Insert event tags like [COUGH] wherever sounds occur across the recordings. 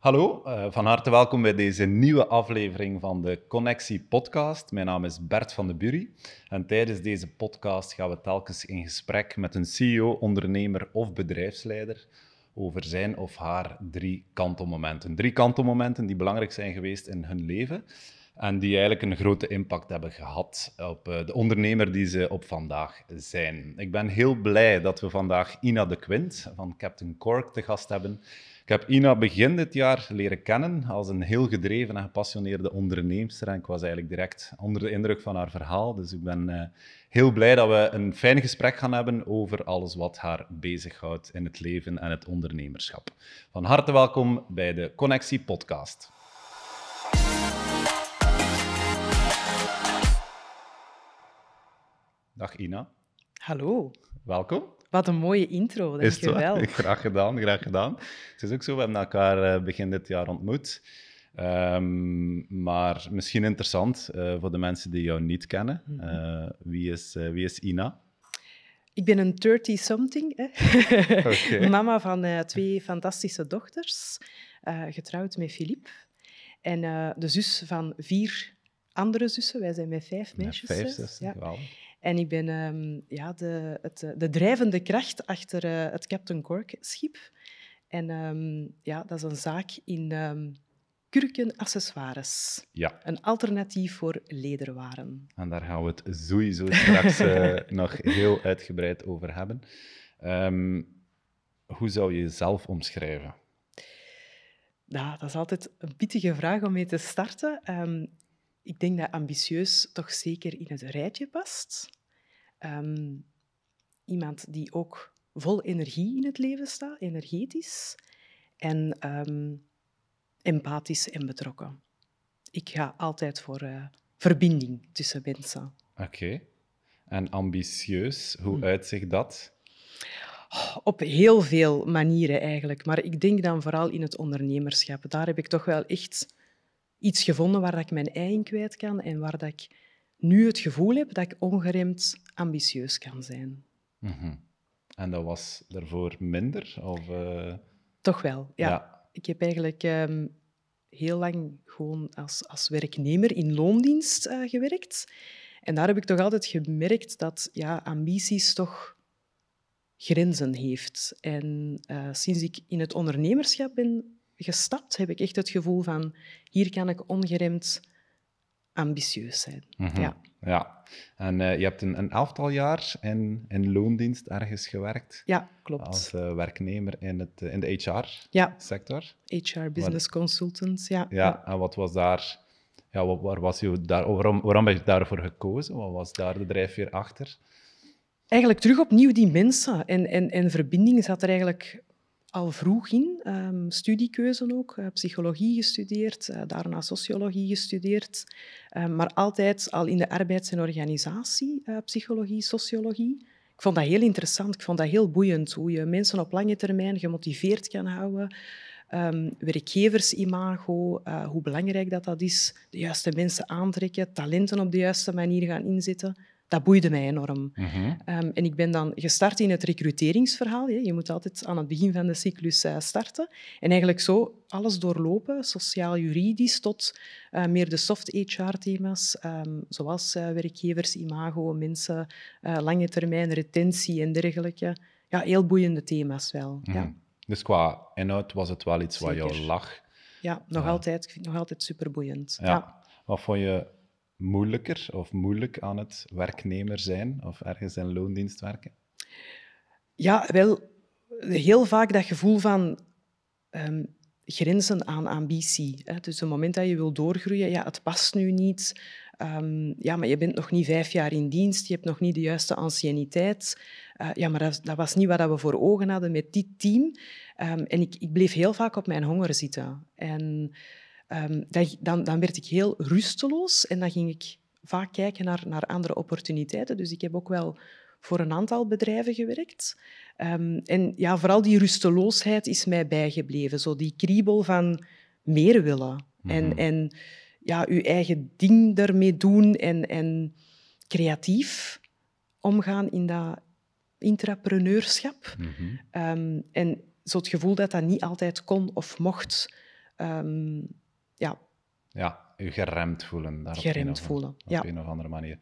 Hallo, uh, van harte welkom bij deze nieuwe aflevering van de Connectie Podcast. Mijn naam is Bert van de Bury en tijdens deze podcast gaan we telkens in gesprek met een CEO, ondernemer of bedrijfsleider over zijn of haar drie kantelmomenten. Drie kantelmomenten die belangrijk zijn geweest in hun leven en die eigenlijk een grote impact hebben gehad op eh, de ondernemer die ze op vandaag zijn. Ik ben heel blij dat we vandaag Ina de Quint van Captain Cork te gast hebben. Ik heb Ina begin dit jaar leren kennen als een heel gedreven en gepassioneerde onderneemster. En ik was eigenlijk direct onder de indruk van haar verhaal. Dus ik ben uh, heel blij dat we een fijn gesprek gaan hebben over alles wat haar bezighoudt in het leven en het ondernemerschap. Van harte welkom bij de Connectie Podcast. Dag Ina. Hallo. Welkom. Wat een mooie intro, dankjewel. Is [LAUGHS] graag gedaan, graag gedaan. Het is ook zo, we hebben elkaar eh, begin dit jaar ontmoet. Um, maar misschien interessant uh, voor de mensen die jou niet kennen. Uh, wie, is, wie is Ina? Ik ben een 30-something. [LAUGHS] okay. [LAUGHS] Mama van twee fantastische dochters. getrouwd met Philippe. En de zus van vier andere zussen. Wij zijn met vijf meisjes. Met vijf zussen, ja. En ik ben um, ja, de, het, de drijvende kracht achter uh, het Captain Cork-schip. En um, ja, dat is een zaak in um, kurkenaccessoires. Ja. Een alternatief voor lederwaren. En daar gaan we het sowieso straks uh, [LAUGHS] nog heel uitgebreid over hebben. hoe zou je jezelf omschrijven? Dat is altijd een pittige vraag om mee te starten ik denk dat ambitieus toch zeker in het rijtje past. Ehm, iemand die ook vol energie in het leven staat, energetisch. En um, empathisch en betrokken. Ik ga altijd voor uh, verbinding tussen mensen. Oké. En ambitieus, hoe hm. uitzicht dat? Op heel veel manieren eigenlijk. Maar ik denk dan vooral in het ondernemerschap. Daar heb ik toch wel echt iets gevonden waar ik mijn ei in kwijt kan en waar dat ik nu het gevoel heb dat ik ongeremd ambitieus kan zijn. Mhm. En dat was daarvoor minder? Of, uh... Toch wel, ja. Ik heb eigenlijk um, heel lang gewoon als, als werknemer in loondienst uh, gewerkt. En daar heb ik toch altijd gemerkt dat ja, ambities toch grenzen heeft. En uh, sinds ik in het ondernemerschap ben gestapt, heb ik echt het gevoel van hier kan ik ongeremd ambitieus zijn. Mhm. Ja. Ja, en uh, je hebt een, een elftal jaar in, in loondienst ergens gewerkt. Ja, klopt. Als uh, werknemer in, het, in de HR-sector. Ja. HR Business Consultants, ja. Ja, en wat was daar... Ja, waar was je daar, waarom, waarom ben je daarvoor gekozen? Wat was daar de drijfveer achter? Eigenlijk terug opnieuw die mensen en, en, en verbinding zat er eigenlijk al vroeg in. Um, studiekeuze ook, uh, psychologie gestudeerd, uh, daarna sociologie gestudeerd. Um, maar altijd al in de arbeids- en organisatie, uh, psychologie, sociologie. Ik vond dat heel interessant, ik vond dat heel boeiend, hoe je mensen op lange termijn gemotiveerd kan houden. Um, werkgeversimago, hoe belangrijk dat, dat is. De juiste mensen aantrekken, talenten op de juiste manier gaan inzetten dat boeide mij enorm. Mhm. Ehm, en ik ben dan gestart in het recruteringsverhaal. Je moet altijd aan het begin van de cyclus uh, starten. En eigenlijk zo alles doorlopen, sociaal-juridisch tot uh, meer de soft HR-thema's, um, ehm, zoals uh, werkgevers, imago, mensen, lange termijn, retentie en dergelijke. Ja, heel boeiende thema's wel. ja. Mhm. Dus qua inhoud was het wel iets Zeker. wat jou lag? Ja, nog, altijd, ik vind nog altijd superboeiend. Ja. ja. Wat vond je moeilijker of moeilijk aan het werknemer zijn of ergens in loondienst werken? Ja, wel, heel vaak dat gevoel van um, grenzen aan ambitie. Hè. Dus het moment dat je wil doorgroeien, ja, het past nu niet. Um, ja, maar je bent nog niet vijf jaar in dienst, je hebt nog niet de juiste anciëniteit. Uh, ja, maar dat, was niet wat we voor ogen hadden met dit team. Um, en ik, ik bleef heel vaak op mijn honger zitten. En um, dan, dan werd ik heel rusteloos en dan ging ik vaak kijken naar, naar andere opportuniteiten. Dus ik heb ook wel voor een aantal bedrijven gewerkt. Um, en ja, vooral die rusteloosheid is mij bijgebleven. Zo die kriebel van meer willen. En, mhm. en ja, uw eigen ding ermee doen en, en creatief omgaan in dat intrapreneurschap. Mm um, en zo het gevoel dat dat niet altijd kon of mocht ehm, ja, ja, geremd voelen. Daar geremd op voelen, Op ja. een of andere manier.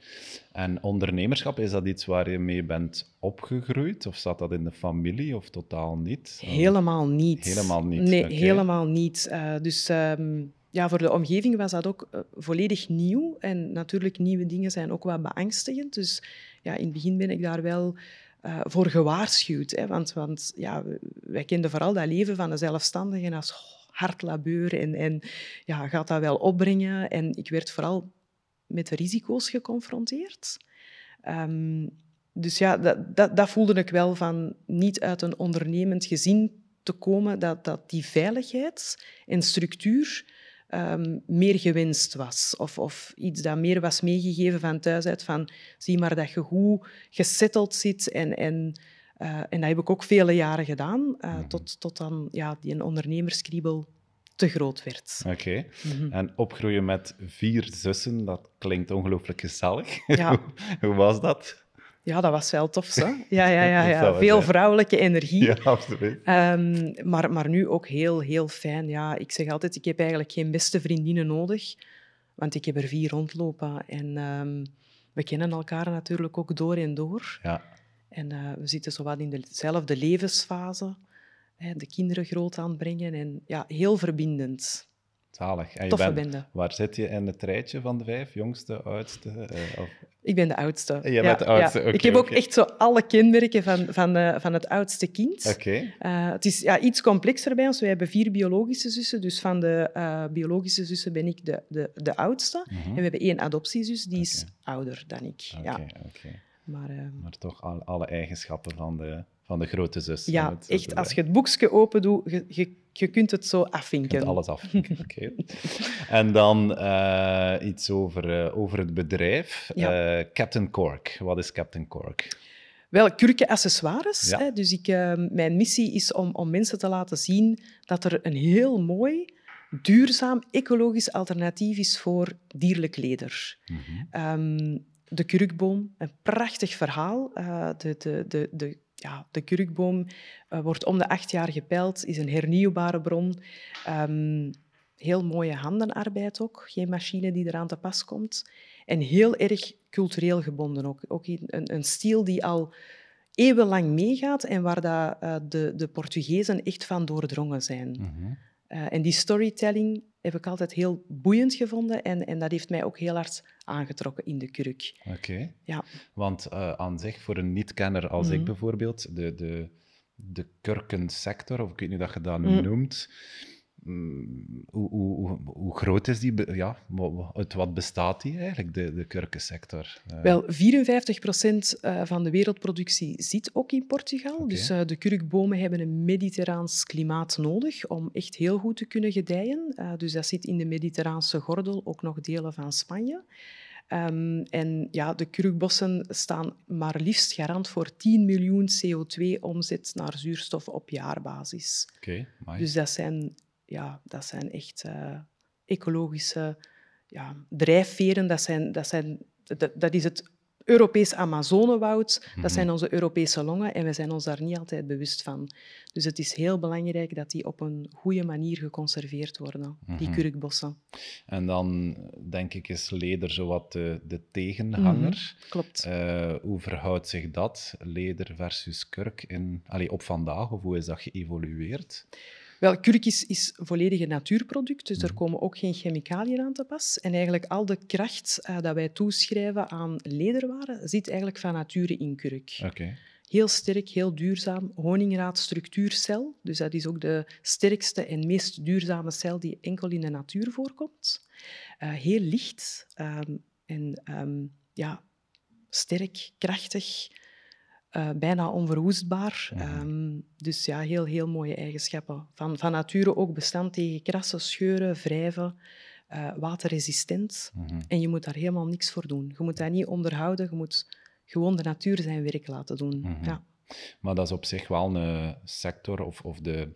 En ondernemerschap, is dat iets waar je mee bent opgegroeid? Of zat dat in de familie of totaal niet? Helemaal niet. Helemaal niet, Nee, helemaal niet. Eh, dus ehm, ja, voor de omgeving was dat ook eh, volledig nieuw. En natuurlijk, nieuwe dingen zijn ook wel beangstigend. Dus ja, in het begin ben ik daar wel eh, voor gewaarschuwd. Hè, want want ja, wij kenden vooral dat leven van de zelfstandigen als hard labeur en, en ja, gaat dat wel opbrengen. En ik werd vooral met risico's geconfronteerd. Ehm, dus ja, dat, dat, dat voelde ik wel van niet uit een ondernemend gezin te komen, dat, dat die veiligheid en structuur ehm, meer gewenst was. Of, of iets dat meer was meegegeven van thuis uit, van zie maar dat je goed gesetteld zit. En, en, en dat heb ik ook vele jaren gedaan, eh, Mhm. tot, tot dan ja, die ondernemerskriebel te groot werd. Oké. Mhm. En opgroeien met vier zussen, dat klinkt ongelooflijk gezellig. [LAUGHS] Ja. hoe, was dat? Ja, dat was wel tof, zo. Ja, ja, ja, [LAUGHS] ja. Veel vrouwelijke energie. Ja, absoluut. Ehm, maar, maar nu ook heel, heel fijn. Ja, ik zeg altijd, ik heb eigenlijk geen beste vriendinnen nodig, want ik heb er vier rondlopen. En ehm, we kennen elkaar natuurlijk ook door en door. Ja. En eh, we zitten zowat in dezelfde levensfase. Hè, de kinderen groot aanbrengen. En ja, heel verbindend. Zalig. En je Toffe bent- bende. Waar zit je in het rijtje van de vijf? Jongste, oudste? eh, of... Ik ben de oudste. Jij bent de oudste, ik heb ook echt zo alle kenmerken van, van, eh, van het oudste kind. Oké. Het is ja, iets complexer bij ons. We hebben vier biologische zussen. Dus van de biologische zussen ben ik de, de, de oudste. Mhm. En we hebben één adoptiezus, die is ouder dan ik. Ja. oké. Maar eh, Maar toch al, alle eigenschappen van de, van de grote zus. ja, het echt, als je het boekje open doet, je, je, je kunt het zo Je afvinken. kunt alles af. [LAUGHS] Oké. En dan eh, iets over, eh, over het bedrijf. Ja. Eh, Captain Cork. Wat is Captain Cork? Wel, kurkenaccessoires. Ja. Hè? Dus ik, eh, mijn missie is om, om mensen te laten zien dat er een heel mooi, duurzaam, ecologisch alternatief is voor dierlijk leder. Mhm. Ehm, de kurkboom, een prachtig verhaal. Eh, de, de, de, de, ja, de kurkboom eh, wordt om de acht jaar gepeld, is een hernieuwbare bron. Ehm, heel mooie handenarbeid ook, geen machine die eraan te pas komt. En heel erg cultureel gebonden ook. Ook in- een, een stijl die al eeuwenlang meegaat en waar dat, eh, de, de Portugezen echt van doordrongen zijn. Mhm. En die storytelling heb ik altijd heel boeiend gevonden en, en dat heeft mij ook heel hard aangetrokken in de kurk. Oké. Ja. Want eh, aan zich, voor een niet-kenner als ik Mhm. bijvoorbeeld, de, de, de kurkensector, of ik weet niet hoe dat je dat Mhm. noemt, hoe, hoe, hoe, hoe groot is die? Ja, uit wat bestaat die eigenlijk, de, de kurkensector? Eh, Wel, 54 procent eh, van de wereldproductie zit ook in Portugal. Dus eh, de kurkbomen hebben een mediterraans klimaat nodig om echt heel goed te kunnen gedijen. Dus dat zit in de mediterraanse gordel, ook nog delen van Spanje. Ehm, en ja, de kurkbossen staan maar liefst garant voor 10 miljoen CO2-omzet naar zuurstof op jaarbasis. Oké. Dus dat zijn, ja, dat zijn echt eh, ecologische ja, drijfveren. Dat, zijn, dat, zijn, dat, dat is het Europees Amazonewoud. Mhm. Dat zijn onze Europese longen en we zijn ons daar niet altijd bewust van. Dus het is heel belangrijk dat die op een goede manier geconserveerd worden, die Mhm. kurkbossen. En dan denk ik is leder zowat de, de tegenhanger. Klopt. Eh, hoe verhoudt zich dat, leder versus kurk, in, allee, op vandaag? Of hoe is dat geëvolueerd? Wel, kurk is, is volledig een natuurproduct, dus er Mhm. komen ook geen chemicaliën aan te pas. En eigenlijk al de kracht eh, dat wij toeschrijven aan lederwaren, zit eigenlijk van nature in kurk. Oké. Heel sterk, heel duurzaam. Honingraad structuurcel, dus dat is ook de sterkste en meest duurzame cel die enkel in de natuur voorkomt. Eh, heel licht ehm, en ehm, ja, sterk, krachtig, eh, bijna onverwoestbaar. Mhm. Ehm, dus ja, heel, heel mooie eigenschappen. Van, van nature ook bestand tegen krassen, scheuren, wrijven, eh, waterresistent. Mhm. En je moet daar helemaal niks voor doen. Je moet dat niet onderhouden, je moet gewoon de natuur zijn werk laten doen. Mhm. ja. Maar dat is op zich wel een sector, of, of de,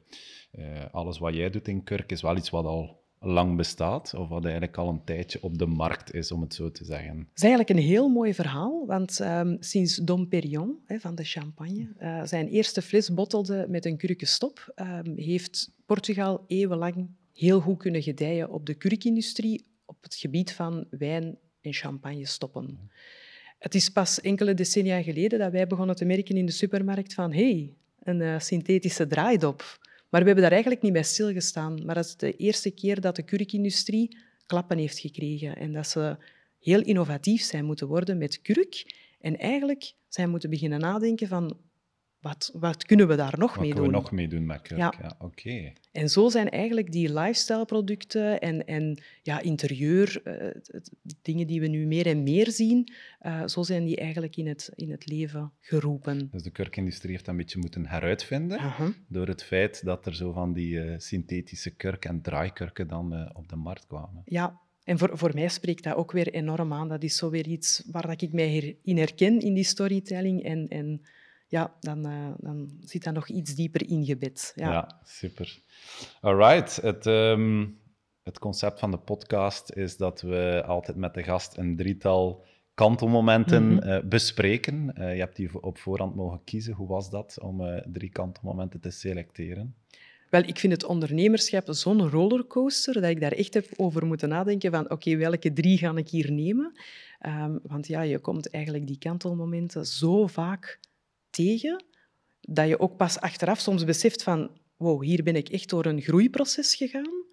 eh, alles wat jij doet in kurk, is wel iets wat al lang bestaat, of wat eigenlijk al een tijdje op de markt is, om het zo te zeggen. Het is eigenlijk een heel mooi verhaal, want ehm, sinds Dom Perignon hè, van de champagne eh, zijn eerste fles bottelde met een kurkenstop, ehm, heeft Portugal eeuwenlang heel goed kunnen gedijen op de kurkindustrie op het gebied van wijn en champagne stoppen. Het is pas enkele decennia geleden dat wij begonnen te merken in de supermarkt van hey, een uh, synthetische draaidop. Maar we hebben daar eigenlijk niet bij stilgestaan. Maar dat is de eerste keer dat de kurkindustrie klappen heeft gekregen en dat ze heel innovatief zijn moeten worden met kurk en eigenlijk zijn moeten beginnen nadenken van wat, wat kunnen we daar nog wat mee doen? doen? we nog mee doen met kurk? Ja, ja oké. En zo zijn eigenlijk die lifestyle-producten en, en ja, interieur, uh, dingen die we nu meer en meer zien, uh, zo zijn die eigenlijk in het, in het leven geroepen. Dus de kurkindustrie heeft dat een beetje moeten heruitvinden uh -huh. door het feit dat er zo van die uh, synthetische kurk en draaikurken dan op de markt kwamen. Ja, en voor, voor mij spreekt dat ook weer enorm aan. Dat is zo weer iets waar ik mij in herken in die storytelling en... en ja, dan, uh, dan zit dat nog iets dieper ingebed. Ja, ja super. Alright. Het, um, het concept van de podcast is dat we altijd met de gast een drietal kantelmomenten mm -hmm. uh, bespreken. Uh, je hebt die op voorhand mogen kiezen. Hoe was dat om drie kantelmomenten te selecteren? Wel, ik vind het ondernemerschap zo'n rollercoaster dat ik daar echt heb over moeten nadenken van oké, okay, welke drie ga ik hier nemen? Um, want ja, je komt eigenlijk die kantelmomenten zo vaak tegen, dat je ook pas achteraf soms beseft van wow, hier ben ik echt door een groeiproces gegaan.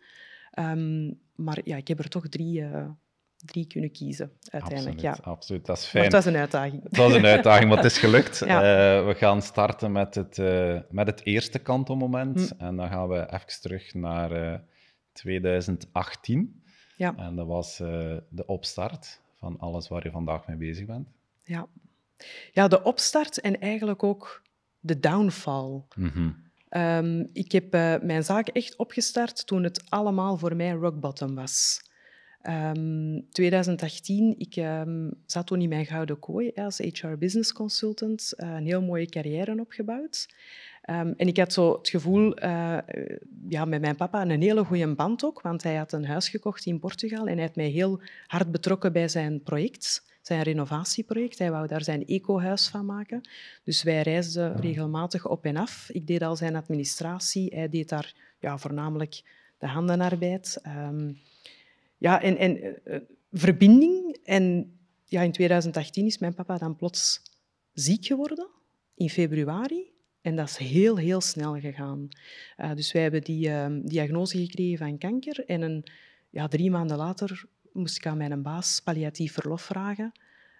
Um, maar ja, ik heb er toch drie, uh, drie kunnen kiezen, uiteindelijk. Absoluut, ja. absoluut. dat is fijn. Maar het was een uitdaging. Het was een uitdaging, maar het is gelukt. [LAUGHS] ja. uh, we gaan starten met het, uh, met het eerste kantelmoment. Mm. En dan gaan we even terug naar 2018. Ja. En dat was de opstart van alles waar je vandaag mee bezig bent. Ja, ja, de opstart en eigenlijk ook de downfall. Mm -hmm. um, ik heb uh, mijn zaak echt opgestart toen het allemaal voor mij rock bottom was. Um, 2018, ik um, zat toen in mijn gouden kooi als HR business consultant, uh, een heel mooie carrière opgebouwd. en ik had zo het gevoel, uh, ja, met mijn papa een hele goede band ook, want hij had een huis gekocht in Portugal en hij had mij heel hard betrokken bij zijn project zijn renovatieproject. Hij wou daar zijn eco-huis van maken. Dus wij reisden regelmatig op en af. Ik deed al zijn administratie. Hij deed daar ja, voornamelijk de handenarbeid. Um, ja, en, en uh, verbinding. En ja, in 2018 is mijn papa dan plots ziek geworden, in februari. En dat is heel, heel snel gegaan. Uh, dus wij hebben die uh, diagnose gekregen van kanker. En een, ja, drie maanden later moest ik aan mijn baas palliatief verlof vragen.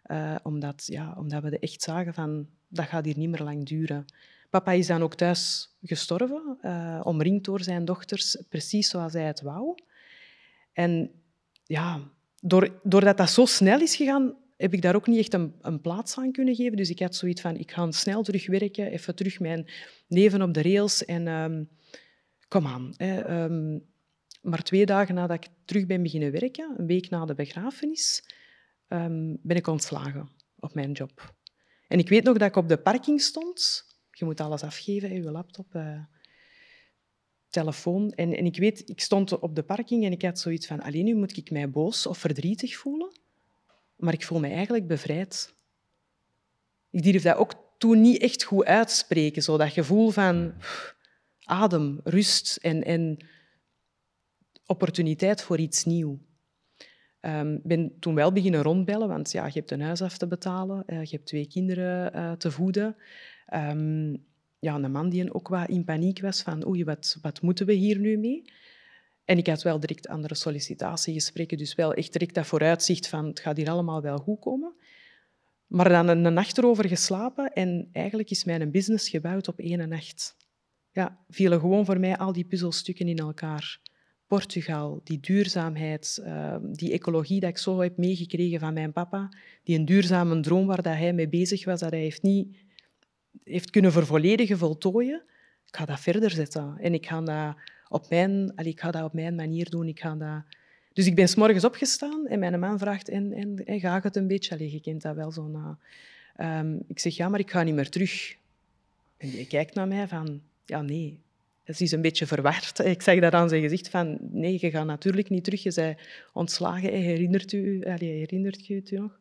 Uh, omdat, ja, omdat we echt zagen van, dat gaat hier niet meer lang duren. Papa is dan ook thuis gestorven, uh, omringd door zijn dochters, precies zoals hij het wou. En ja, door, doordat dat zo snel is gegaan, heb ik daar ook niet echt een, een, plaats aan kunnen geven. Dus ik had zoiets van, ik ga snel terug werken, even terug mijn leven op de rails en um, kom aan. Hè, um, maar twee dagen nadat ik terug ben beginnen werken, een week na de begrafenis, um, ben ik ontslagen op mijn job. En ik weet nog dat ik op de parking stond. Je moet alles afgeven, je laptop, uh, telefoon. En, en ik weet, ik stond op de parking en ik had zoiets van, alleen nu moet ik mij boos of verdrietig voelen. Maar ik voel me eigenlijk bevrijd. Ik durf dat ook toen niet echt goed uitspreken. Zo dat gevoel van adem, rust en... en opportuniteit voor iets nieuws. Ik um, ben toen wel beginnen rondbellen, want ja, je hebt een huis af te betalen, uh, je hebt twee kinderen uh, te voeden. Um, ja, een man die ook wat in paniek was van oei, wat, wat moeten we hier nu mee? En ik had wel direct andere sollicitatiegesprekken, dus wel echt direct dat vooruitzicht van het gaat hier allemaal wel goed komen. Maar dan een, een nacht erover geslapen en eigenlijk is mijn business gebouwd op één nacht. Ja, vielen gewoon voor mij al die puzzelstukken in elkaar. Portugal, die duurzaamheid, uh, die ecologie dat ik zo heb meegekregen van mijn papa, die een duurzame droom waar dat hij mee bezig was, dat hij heeft niet heeft kunnen vervolledigen, voltooien. Ik ga dat verder zetten en ik ga dat op mijn, allee, ik ga dat op mijn manier doen. Ik ga dat... Dus ik ben s morgens opgestaan en mijn man vraagt, en, en, en gaat het een beetje? Allee, je kent dat wel zo na. Um, ik zeg, ja, maar ik ga niet meer terug. En hij kijkt naar mij van, ja, nee, ze is een beetje verward. [LAUGHS] Ik zag dat aan zijn gezicht van, nee, je gaat natuurlijk niet terug. Je zei ontslagen, herinnert u, allez, herinnert je het u nog?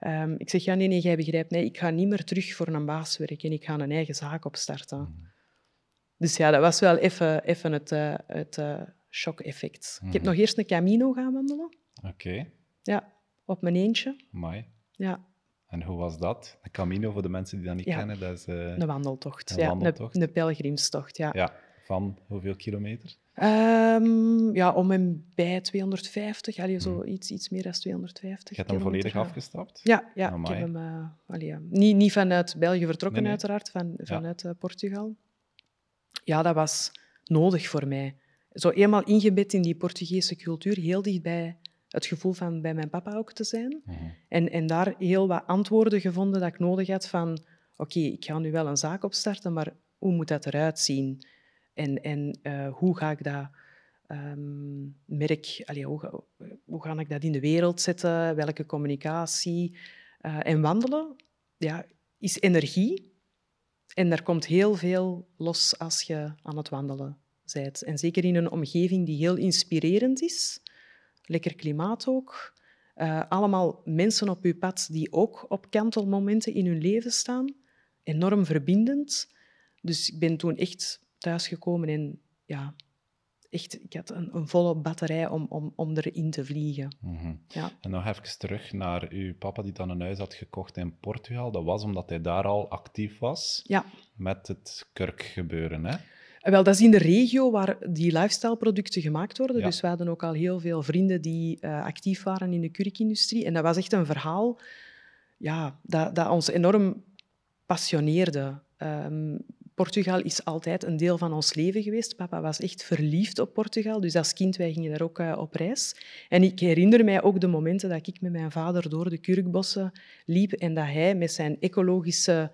Um, ik zeg, ja, nee, nee, jij begrijpt, nee, ik ga niet meer terug voor een baas werken. Ik ga een eigen zaak opstarten. Mm. Dus ja, dat was wel even, even het, uh, het uh, shock-effect. Ik heb nog eerst een Camino gaan wandelen. Oké, Ja, op mijn eentje. mooi. Ja, En hoe was dat? Een Camino, voor de mensen die dat niet Ja. kennen, dat is... eh, een wandeltocht. Een ja, wandeltocht. Een, een pelgrimstocht, ja. ja, van hoeveel kilometer? Ehm, ja, om en bij 250, allee, zo Mhm. iets, iets meer dan 250 Je hebt hem volledig ja. afgestapt? Ja, ja ik heb hem... allee, ja. niet, niet vanuit België vertrokken, Nee, nee. uiteraard, van, vanuit eh, Portugal. Ja, dat was nodig voor mij. Zo eenmaal ingebed in die Portugese cultuur, heel dichtbij het gevoel van bij mijn papa ook te zijn. Mhm. En, en daar heel wat antwoorden gevonden dat ik nodig had van... Oké, ik ga nu wel een zaak opstarten, maar hoe moet dat eruit zien? En, en eh, hoe ga ik dat ehm, merk... Allee, hoe, ga, hoe ga ik dat in de wereld zetten? Welke communicatie? Eh, en wandelen ja, is energie. En daar komt heel veel los als je aan het wandelen bent. En zeker in een omgeving die heel inspirerend is. Lekker klimaat ook. Eh, allemaal mensen op uw pad die ook op kantelmomenten in hun leven staan. Enorm verbindend. Dus ik ben toen echt thuisgekomen en ja, echt, ik had een, een volle batterij om, om, om erin te vliegen. Mhm. Ja. En nog even terug naar uw papa die dan een huis had gekocht in Portugal. Dat was omdat hij daar al actief was ja. met het kurkgebeuren, hè? Eh, Wel, dat is in de regio waar die lifestyle-producten gemaakt worden. Ja. Dus we hadden ook al heel veel vrienden die eh, actief waren in de kurkindustrie. En dat was echt een verhaal ja, dat, dat ons enorm passioneerde. Ehm, Portugal is altijd een deel van ons leven geweest. Papa was echt verliefd op Portugal, dus als kind wij gingen daar ook eh, op reis. En ik herinner mij ook de momenten dat ik met mijn vader door de kurkbossen liep en dat hij met zijn ecologische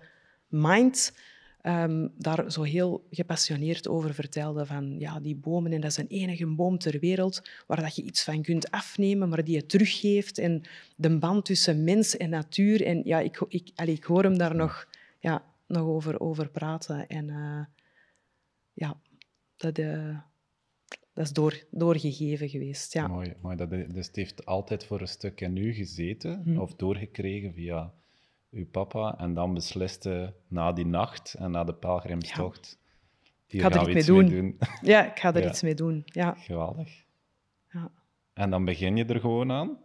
mind ehm, daar zo heel gepassioneerd over vertelde van ja, die bomen en dat is een enige boom ter wereld waar dat je iets van kunt afnemen, maar die je teruggeeft en de band tussen mens en natuur. En ja, ik, ik, ik hoor hem daar nog, ja, nog over, over praten. En eh, ja, dat, eh, dat is door, doorgegeven geweest. Ja. Mooi, mooi. Dat, dus het heeft altijd voor een stuk in u gezeten, Mhm. of doorgekregen via uw papa, en dan besliste na die nacht en na de pelgrimstocht, hier ga er iets mee mee doen. [LAUGHS] ja, ik ga er Ja. iets mee doen. Ja. Geweldig. Ja. En dan begin je er gewoon aan?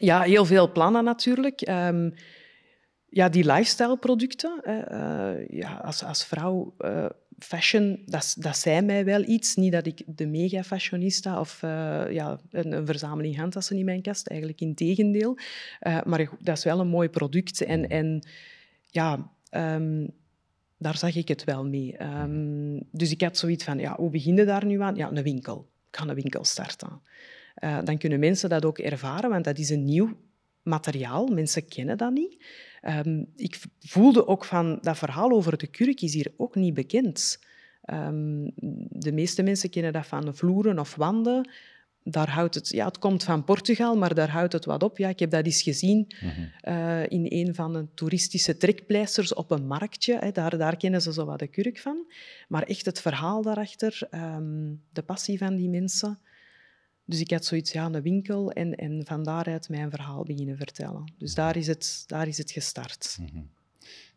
Ja, heel veel plannen natuurlijk. Ehm, ja, die lifestyle-producten. eh, eh, ja, als, als vrouw, eh, fashion, dat, dat zei mij wel iets. Niet dat ik de mega-fashionista of eh, ja, een, een verzameling handtassen in mijn kast, eigenlijk in tegendeel. Maar dat is wel een mooi product. En, en ja, ehm, daar zag ik het wel mee. Ehm, dus ik had zoiets van, ja, hoe begin je daar nu aan? Ja, een winkel. Ik ga een winkel starten. Dan kunnen mensen dat ook ervaren, want dat is een nieuw materiaal. Mensen kennen dat niet. Ehm, ik voelde ook van dat verhaal over de kurk is hier ook niet bekend. Ehm, de meeste mensen kennen dat van vloeren of wanden. Daar houdt het, ja, het komt van Portugal, maar daar houdt het wat op. Ja, ik heb dat eens gezien Mhm. eh, in een van de toeristische trekpleisters op een marktje. Hè. Daar, daar kennen ze zo wat de kurk van. Maar echt het verhaal daarachter, ehm, de passie van die mensen. Dus ik had zoiets, ja, een winkel en, en van daaruit mijn verhaal beginnen vertellen. Dus daar is het, daar is het gestart. Mhm.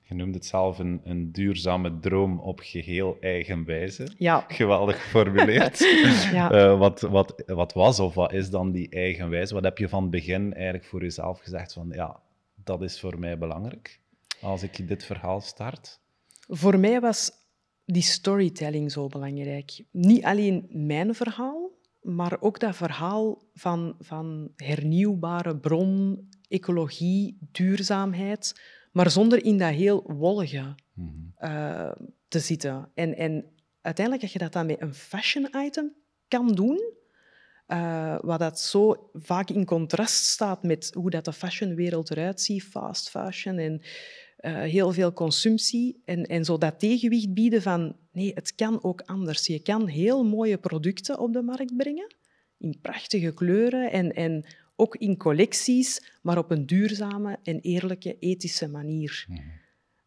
Je noemde het zelf een, een duurzame droom op geheel eigen wijze. Ja, Geweldig geformuleerd. [LAUGHS] [LAUGHS] ja. Eh, wat, wat, wat was of wat is dan die eigen wijze? Wat heb je van het begin eigenlijk voor jezelf gezegd van ja, dat is voor mij belangrijk als ik dit verhaal start? Voor mij was die storytelling zo belangrijk. Niet alleen mijn verhaal, maar ook dat verhaal van, van hernieuwbare bron, ecologie, duurzaamheid, maar zonder in dat heel wollige Mhm. eh, te zitten. En, en uiteindelijk, als je dat dan met een fashion item kan doen, eh, wat dat zo vaak in contrast staat met hoe dat de fashionwereld eruit ziet, fast fashion en eh, heel veel consumptie, en, en zo dat tegenwicht bieden van nee, het kan ook anders. Je kan heel mooie producten op de markt brengen, in prachtige kleuren en, en ook in collecties, maar op een duurzame en eerlijke, ethische manier. Mhm.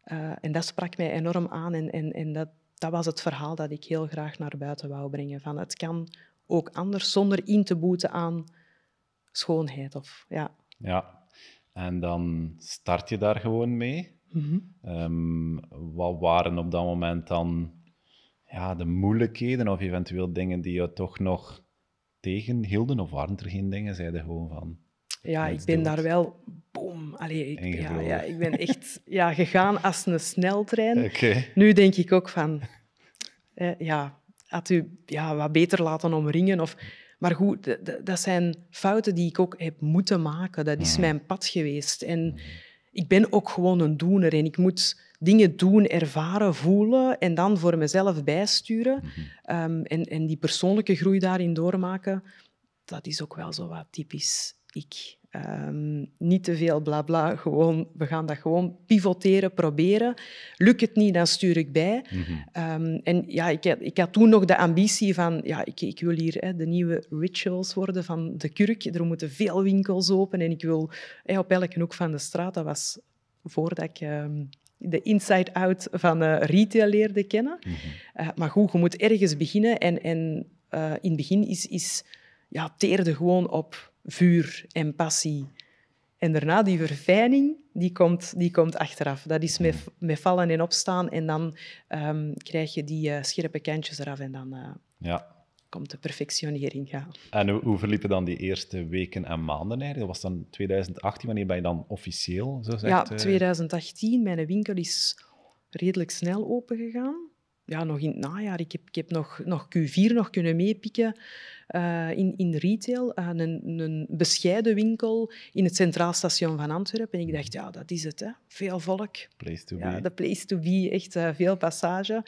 Uh, en dat sprak mij enorm aan en, en, en dat, dat was het verhaal dat ik heel graag naar buiten wou brengen. Van het kan ook anders zonder in te boeten aan schoonheid. Of, ja. Ja, en dan start je daar gewoon mee. Mhm. Ehm, wat waren op dat moment dan ja, de moeilijkheden of eventueel dingen die je toch nog tegenhielden? Of waren er geen dingen? Zeiden gewoon van... Ja, ik ben daar wel... Boom. Allee, ik, ja, ik ben echt ja, gegaan als een sneltrein. [LAUGHS] Nu denk ik ook van... eh, ja, had u ja, wat beter laten omringen. Of, maar goed, dat zijn fouten die ik ook heb moeten maken. Dat is Mhm. mijn pad geweest. En ik ben ook gewoon een doener. En ik moet dingen doen, ervaren, voelen en dan voor mezelf bijsturen. Mhm. Ehm, en, en die persoonlijke groei daarin doormaken, dat is ook wel zo wat typisch ik. Ehm, niet te veel blabla, gewoon, we gaan dat gewoon pivoteren, proberen. Lukt het niet, dan stuur ik bij. Mhm. Ehm, en ja, ik had, ik had toen nog de ambitie van, ja, ik, ik wil hier hè, de nieuwe rituals worden van de kurk. Er moeten veel winkels open en ik wil hè, op elke hoek van de straat, dat was voordat ik ehm, de inside-out van eh, retail leerde kennen. Mhm. Eh, maar goed, je moet ergens beginnen en, en eh, in het begin is, is ja, teerde gewoon op vuur en passie. En daarna die verfijning, die komt, die komt achteraf. Dat is met, met vallen en opstaan en dan ehm, krijg je die eh, scherpe kantjes eraf en dan eh, Ja. komt de perfectionering. Ja. En hoe, hoe verliepen dan die eerste weken en maanden eigenlijk? Dat was dan 2018, wanneer ben je dan officieel, zo zegt? Ja, eh, 2018, mijn winkel is redelijk snel opengegaan. Ja, nog in het najaar. Ik heb, ik heb nog, nog Q4 nog kunnen meepikken eh, in, in retail. Eh, een, een bescheiden winkel in het Centraal Station van Antwerpen. En ik dacht, ja, dat is het. Hè. Veel volk. Place to Ja, be. de place to be, echt eh, veel passage.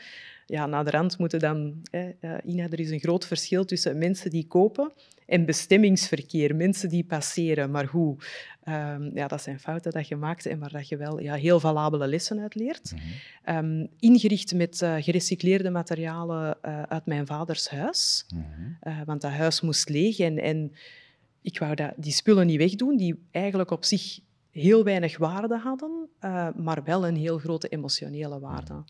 Ja, na de rand moeten dan... eh, eh, Ina, er is een groot verschil tussen mensen die kopen en bestemmingsverkeer, mensen die passeren. Maar hoe? Ehm, ja, dat zijn fouten dat je maakt en waar dat je wel ja, heel valabele lessen uit leert. Mhm. Ehm, ingericht met eh, gerecycleerde materialen eh, uit mijn vaders huis. Mhm. Eh, want dat huis moest leeg en, en ik wou dat, die spullen niet wegdoen, die eigenlijk op zich heel weinig waarde hadden, maar wel een heel grote emotionele waarde.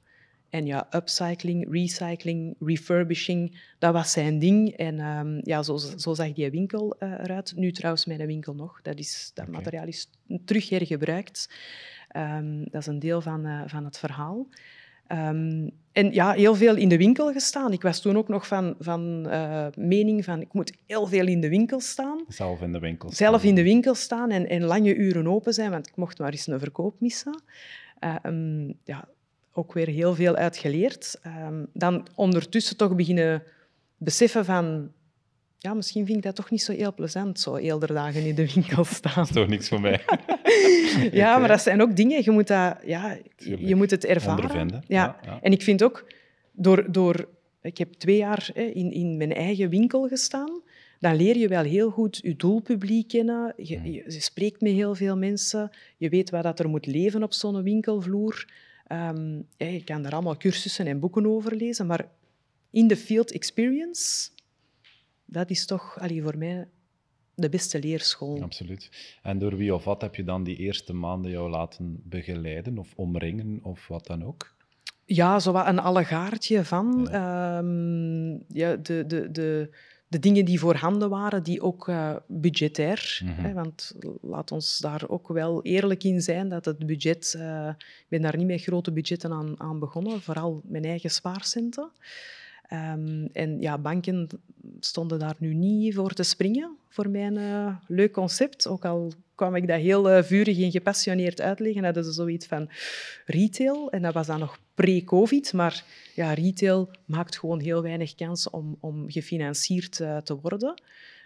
En ja, upcycling, recycling, refurbishing, dat was zijn ding. En ehm, ja, zo, zo zag die winkel eh, eruit. Nu trouwens mijn winkel nog. Dat, is, dat materiaal is terug hergebruikt. Ehm, dat is een deel van, eh, van het verhaal. Ehm, en ja, heel veel in de winkel gestaan. Ik was toen ook nog van, van eh, mening van ik moet heel veel in de winkel staan. Zelf in de winkel. Zelf staan. in de winkel staan en, en lange uren open zijn, want ik mocht maar eens een verkoop missen. Ja, ook weer heel veel uitgeleerd. Ehm, dan ondertussen toch beginnen beseffen van... Ja, misschien vind ik dat toch niet zo heel plezant, zo heel de dagen in de winkel staan. Dat is toch niks voor mij. [LAUGHS] Ja, maar dat zijn ook dingen, je moet, dat, ja, Tuurlijk. je moet het ervaren. Ja. ja, ja. En ik vind ook, door, door, ik heb twee jaar hè, in, in mijn eigen winkel gestaan, dan leer je wel heel goed je doelpubliek kennen. Je, Mm. je, je spreekt met heel veel mensen. Je weet wat dat er moet leven op zo'n winkelvloer. Ehm, ja, je kan daar allemaal cursussen en boeken over lezen, maar in de field experience, dat is toch allee, voor mij de beste leerschool. Absoluut. En door wie of wat heb je dan die eerste maanden jou laten begeleiden of omringen of wat dan ook? Ja, zo wat een allegaartje van ehm, ja, de, de, de, de dingen die voorhanden waren, die ook eh, budgetair. Mhm. Hè, want laat ons daar ook wel eerlijk in zijn dat het budget... eh, ik ben daar niet met grote budgetten aan, aan begonnen, vooral mijn eigen spaarcenten. Ehm, en ja, banken stonden daar nu niet voor te springen voor mijn eh, leuk concept. Ook al kwam ik dat heel eh, vurig en gepassioneerd uitleggen, hadden ze zoiets van retail. En dat was dan nog pre-covid. Maar ja, retail maakt gewoon heel weinig kans om, om gefinancierd eh, te worden.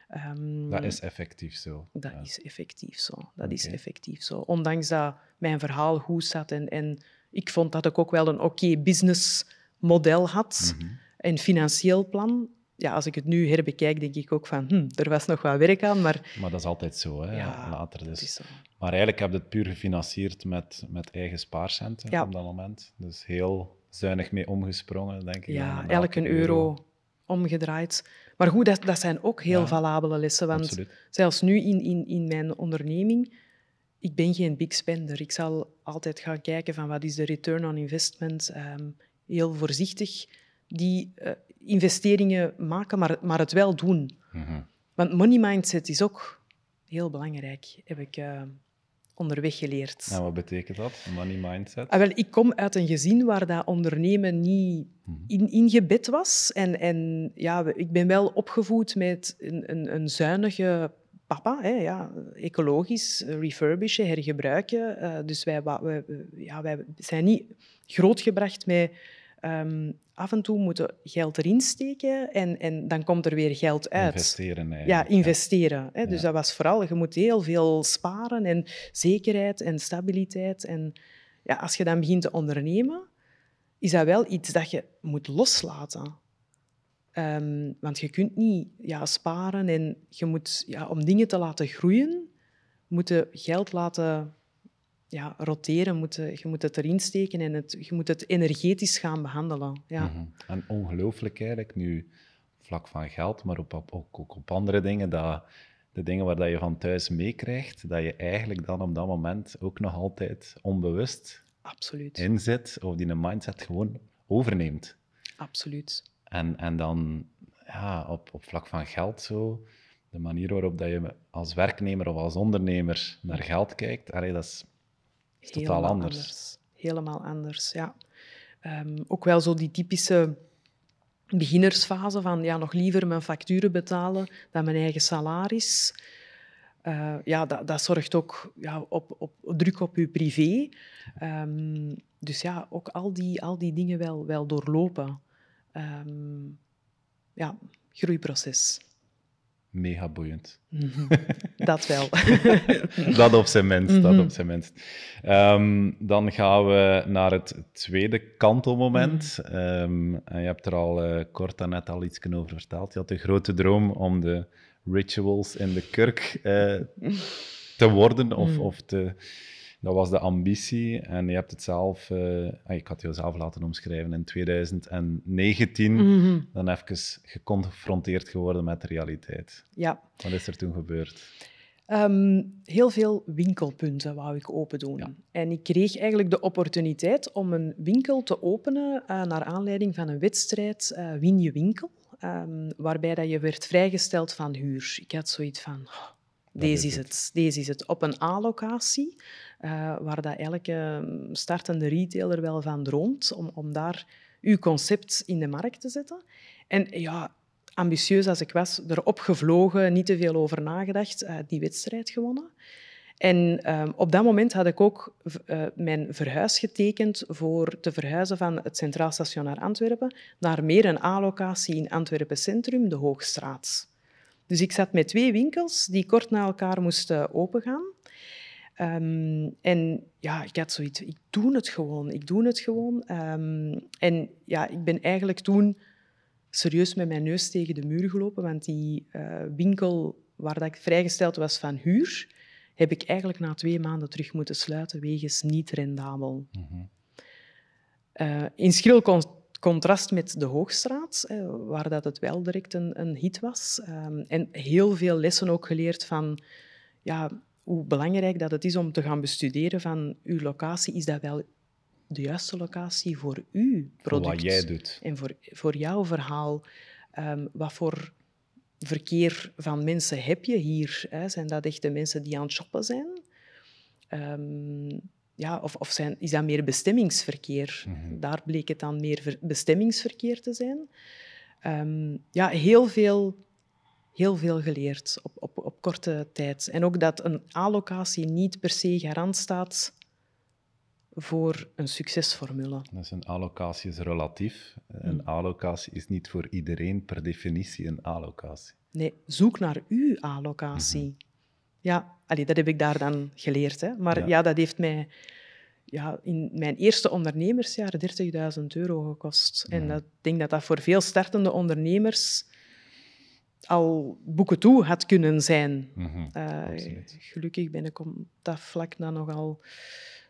Ehm, Dat is effectief zo. dat Ja. is effectief zo. Dat is effectief zo. Ondanks dat mijn verhaal goed zat en, en ik vond dat ik ook wel een oké businessmodel had, Mhm. Een financieel plan. Ja, als ik het nu herbekijk, denk ik ook van, hm, er was nog wat werk aan, maar Maar dat is altijd zo, hè? Ja, later. Dus. zo. Maar eigenlijk heb je het puur gefinancierd met, met eigen spaarcenten Ja. op dat moment. Dus heel zuinig mee omgesprongen, denk ik. Ja, elke euro omgedraaid. Maar goed, dat, dat zijn ook heel Ja, valabele lessen, want Absoluut. zelfs nu in, in, in mijn onderneming, ik ben geen big spender. Ik zal altijd gaan kijken van wat is de return on investment. Ehm, heel voorzichtig die eh, investeringen maken, maar, maar het wel doen. Mhm. Want money mindset is ook heel belangrijk, heb ik eh, onderweg geleerd. En wat betekent dat, money mindset? Ah, wel, ik kom uit een gezin waar dat ondernemen niet Mhm. in, ingebed was. En, en ja, ik ben wel opgevoed met een, een, een zuinige papa. Hè, ja, ecologisch, eh, refurbishen, hergebruiken. Dus wij, ja, wij zijn niet grootgebracht met ehm, af en toe moeten geld erin steken en, en dan komt er weer geld uit. Investeren eigenlijk. Ja, investeren. Hè. Dus Ja. dat was vooral, je moet heel veel sparen en zekerheid en stabiliteit. En ja, als je dan begint te ondernemen, is dat wel iets dat je moet loslaten. Ehm, want je kunt niet ja, sparen en je moet, ja, om dingen te laten groeien, moet je geld laten ja, roteren, moet je, je moet het erin steken en het, je moet het energetisch gaan behandelen. Ja. Mhm. En ongelooflijk eigenlijk, nu vlak van geld, maar op, op, ook, ook op andere dingen, dat de dingen waar dat je van thuis meekrijgt, dat je eigenlijk dan op dat moment ook nog altijd onbewust Absoluut. in zit, of die een mindset gewoon overneemt. Absoluut. En, en dan ja, op, op vlak van geld zo, de manier waarop dat je als werknemer of als ondernemer naar geld kijkt, allee, dat is, is totaal Helemaal anders. Helemaal anders, ja. Ehm, ook wel zo die typische beginnersfase van ja, nog liever mijn facturen betalen dan mijn eigen salaris. Eh, ja, dat, dat zorgt ook ja, op, op, druk op je privé. Ehm, dus ja, ook al die, al die dingen wel, wel doorlopen. Ehm, ja, groeiproces. Mega boeiend. Mhm. dat wel. [LAUGHS] dat op zijn minst. Dat Mhm. op zijn minst. Ehm, dan gaan we naar het tweede kantelmoment. Ehm, en je hebt er al eh, kort daarnet al iets over verteld. Je had de grote droom om de rituals in de kerk eh, te worden. Of, Mhm. of te, dat was de ambitie. En je hebt het zelf... eh, ah, ik had het zelf laten omschrijven in 2019. Mhm. Dan even geconfronteerd geworden met de realiteit. Ja, Wat is er toen gebeurd? Ehm, heel veel winkelpunten wou ik open doen. Ja. En ik kreeg eigenlijk de opportuniteit om een winkel te openen eh, naar aanleiding van een wedstrijd eh, Win je winkel, ehm, waarbij dat je werd vrijgesteld van huur. Ik had zoiets van, "Oh, deze is het." het. deze is het. Op een A-locatie, eh, waar dat elke startende retailer wel van droomt, om, om daar uw concept in de markt te zetten. En ja, ambitieus als ik was, erop gevlogen, niet te veel over nagedacht, eh, die wedstrijd gewonnen. En ehm, op dat moment had ik ook eh, mijn verhuis getekend voor te verhuizen van het Centraal Station naar Antwerpen naar meer een A-locatie in Antwerpen Centrum, de Hoogstraat. Dus ik zat met twee winkels die kort na elkaar moesten opengaan. Ehm, en ja, ik had zoiets, ik doe het gewoon, ik doe het gewoon. Ehm, en ja, ik ben eigenlijk toen serieus met mijn neus tegen de muur gelopen, want die eh, winkel waar dat ik vrijgesteld was van huur, heb ik eigenlijk na twee maanden terug moeten sluiten wegens niet rendabel. Mhm. Eh, in schril contrast met de Hoogstraat, eh, waar dat het wel direct een, een hit was. Ehm, en heel veel lessen ook geleerd van ja, hoe belangrijk dat het is om te gaan bestuderen van uw locatie. Is dat wel de juiste locatie voor uw product? wat jij doet. En voor, voor jouw verhaal, ehm, wat voor verkeer van mensen heb je hier? Hè? Zijn dat echt de mensen die aan het shoppen zijn? Ehm, ja, of of zijn, is dat meer bestemmingsverkeer? Mhm. Daar bleek het dan meer ver- bestemmingsverkeer te zijn. Ehm, ja, heel veel, heel veel geleerd op, op, op korte tijd. En ook dat een allocatie niet per se garant staat voor een succesformule. Dus een allocatie is relatief. Een Hmm. allocatie is niet voor iedereen per definitie een allocatie. Nee, zoek naar uw allocatie. Ja, allee, dat heb ik daar dan geleerd. Hè. Maar Ja. ja. dat heeft mij ja, in mijn eerste ondernemersjaar 30.000 euro gekost. En dat, ik denk dat dat voor veel startende ondernemers al boeken toe had kunnen zijn. Mhm, Eh, gelukkig ben ik op dat vlak dan nogal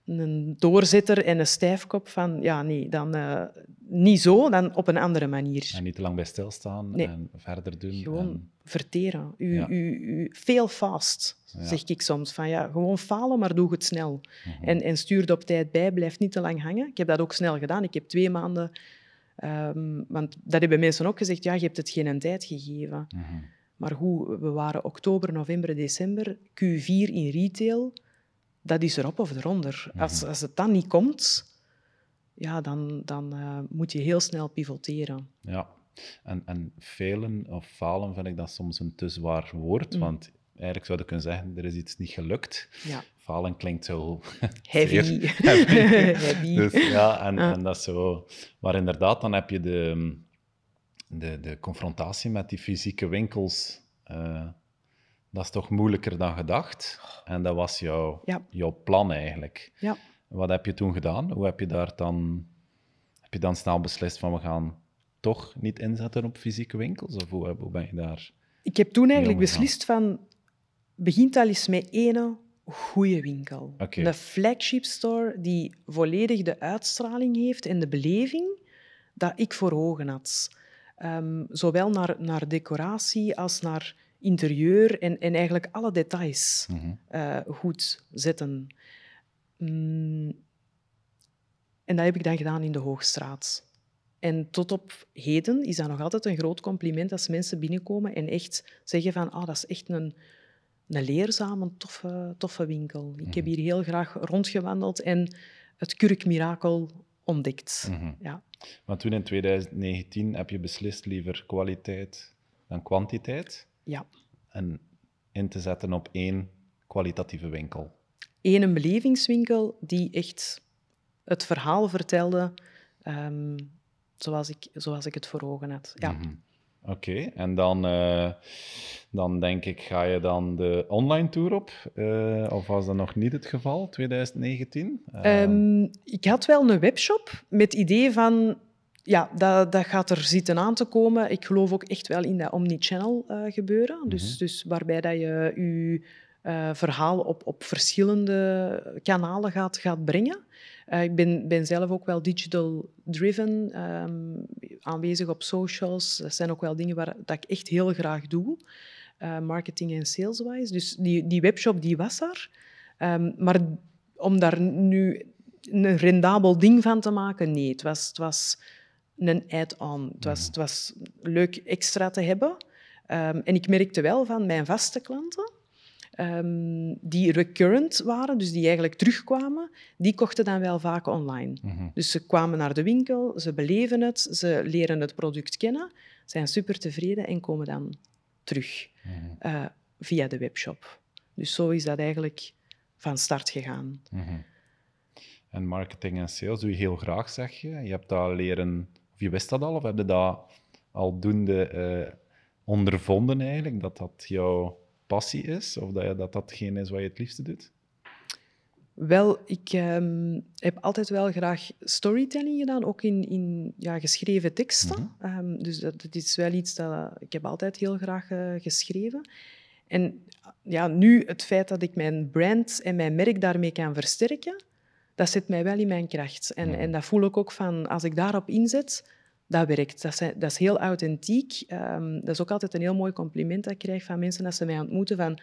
een doorzetter en een stijfkop van, ja, nee, dan eh, niet zo, dan op een andere manier. En niet te lang bij stilstaan Nee. en verder doen. Gewoon en- verteren. U, Ja. u, u, fail fast, Ja. zeg ik soms. Van, ja, gewoon falen, maar doe het snel. Mhm. En, en stuur het op tijd bij, blijf niet te lang hangen. Ik heb dat ook snel gedaan. Ik heb twee maanden... ehm, want dat hebben mensen ook gezegd, ja, je hebt het geen tijd gegeven. Mhm. Maar hoe, we waren oktober, november, december, Q4 in retail. Dat is erop of eronder. Als, Mhm. als het dan niet komt, ja, dan, dan eh, moet je heel snel pivoteren. Ja, en, en failen of falen vind ik dat soms een te zwaar woord, Mm. want eigenlijk zou je kunnen zeggen, er is iets niet gelukt. Ja. Falen klinkt zo [LAUGHS] Heavy. zeer [LAUGHS] Heavy. Dus ja, en, en dat is zo... Maar inderdaad, dan heb je de, de, de confrontatie met die fysieke winkels. eh, dat is toch moeilijker dan gedacht. En dat was jouw, Ja. jouw plan eigenlijk. Ja. Wat heb je toen gedaan? Hoe heb je daar dan... Heb je dan snel beslist van we gaan toch niet inzetten op fysieke winkels? Of hoe, hoe ben je daar... Ik heb toen eigenlijk beslist van, begint al eens met één goede winkel. Oké. Een flagship store die volledig de uitstraling heeft en de beleving dat ik voor ogen had. Ehm, zowel naar, naar decoratie als naar interieur en, en eigenlijk alle details Mhm. eh, goed zetten. Mm, en dat heb ik dan gedaan in de Hoogstraat. En tot op heden is dat nog altijd een groot compliment als mensen binnenkomen en echt zeggen van ah, dat is echt een, een leerzame, toffe, toffe winkel. Ik heb hier heel graag rondgewandeld en het kurkmirakel ontdekt. Mhm. Ja. Maar toen in 2019 heb je beslist liever kwaliteit dan kwantiteit. Ja. En in te zetten op één kwalitatieve winkel. Eén een belevingswinkel die echt het verhaal vertelde ehm, zoals, ik, zoals ik het voor ogen had. Ja. Mhm. Oké, en dan, eh, dan denk ik, ga je dan de online tour op? Eh, of was dat nog niet het geval, 2019? Eh, Ehm, ik had wel een webshop met het idee van, ja, dat, dat gaat er zitten aan te komen. Ik geloof ook echt wel in dat omnichannel eh gebeuren. dus, dus waarbij dat je je eh, verhaal op, op verschillende kanalen gaat, gaat brengen. Eh, ik ben, ben zelf ook wel digital-driven, ehm, aanwezig op socials. Dat zijn ook wel dingen waar, dat ik echt heel graag doe, marketing en sales-wise. Dus die, die webshop die was er. Ehm, maar om daar nu een rendabel ding van te maken, nee. Het was, het was een add-on. Het was, het was leuk extra te hebben. Ehm, en ik merkte wel van mijn vaste klanten, ehm, die recurrent waren, dus die eigenlijk terugkwamen, die kochten dan wel vaak online. mhm. Dus ze kwamen naar de winkel, ze beleven het, ze leren het product kennen, zijn super tevreden en komen dan terug Mhm. eh, via de webshop. Dus zo is dat eigenlijk van start gegaan. Mhm. En marketing en sales doe je heel graag, zeg je. Je hebt dat leren, of je wist dat al, of heb je dat aldoende eh ondervonden eigenlijk, dat dat jouw passie is, of dat je, dat datgene is wat je het liefste doet? Wel, ik ehm, heb altijd wel graag storytelling gedaan, ook in, in ja, geschreven teksten. Ehm, dus dat, dat is wel iets dat ik heb altijd heel graag eh, geschreven. En ja, nu het feit dat ik mijn brand en mijn merk daarmee kan versterken, dat zet mij wel in mijn kracht. En, en dat voel ik ook van, als ik daarop inzet, dat werkt. Dat, zijn, dat is heel authentiek. Ehm, dat is ook altijd een heel mooi compliment dat ik krijg van mensen als ze mij ontmoeten van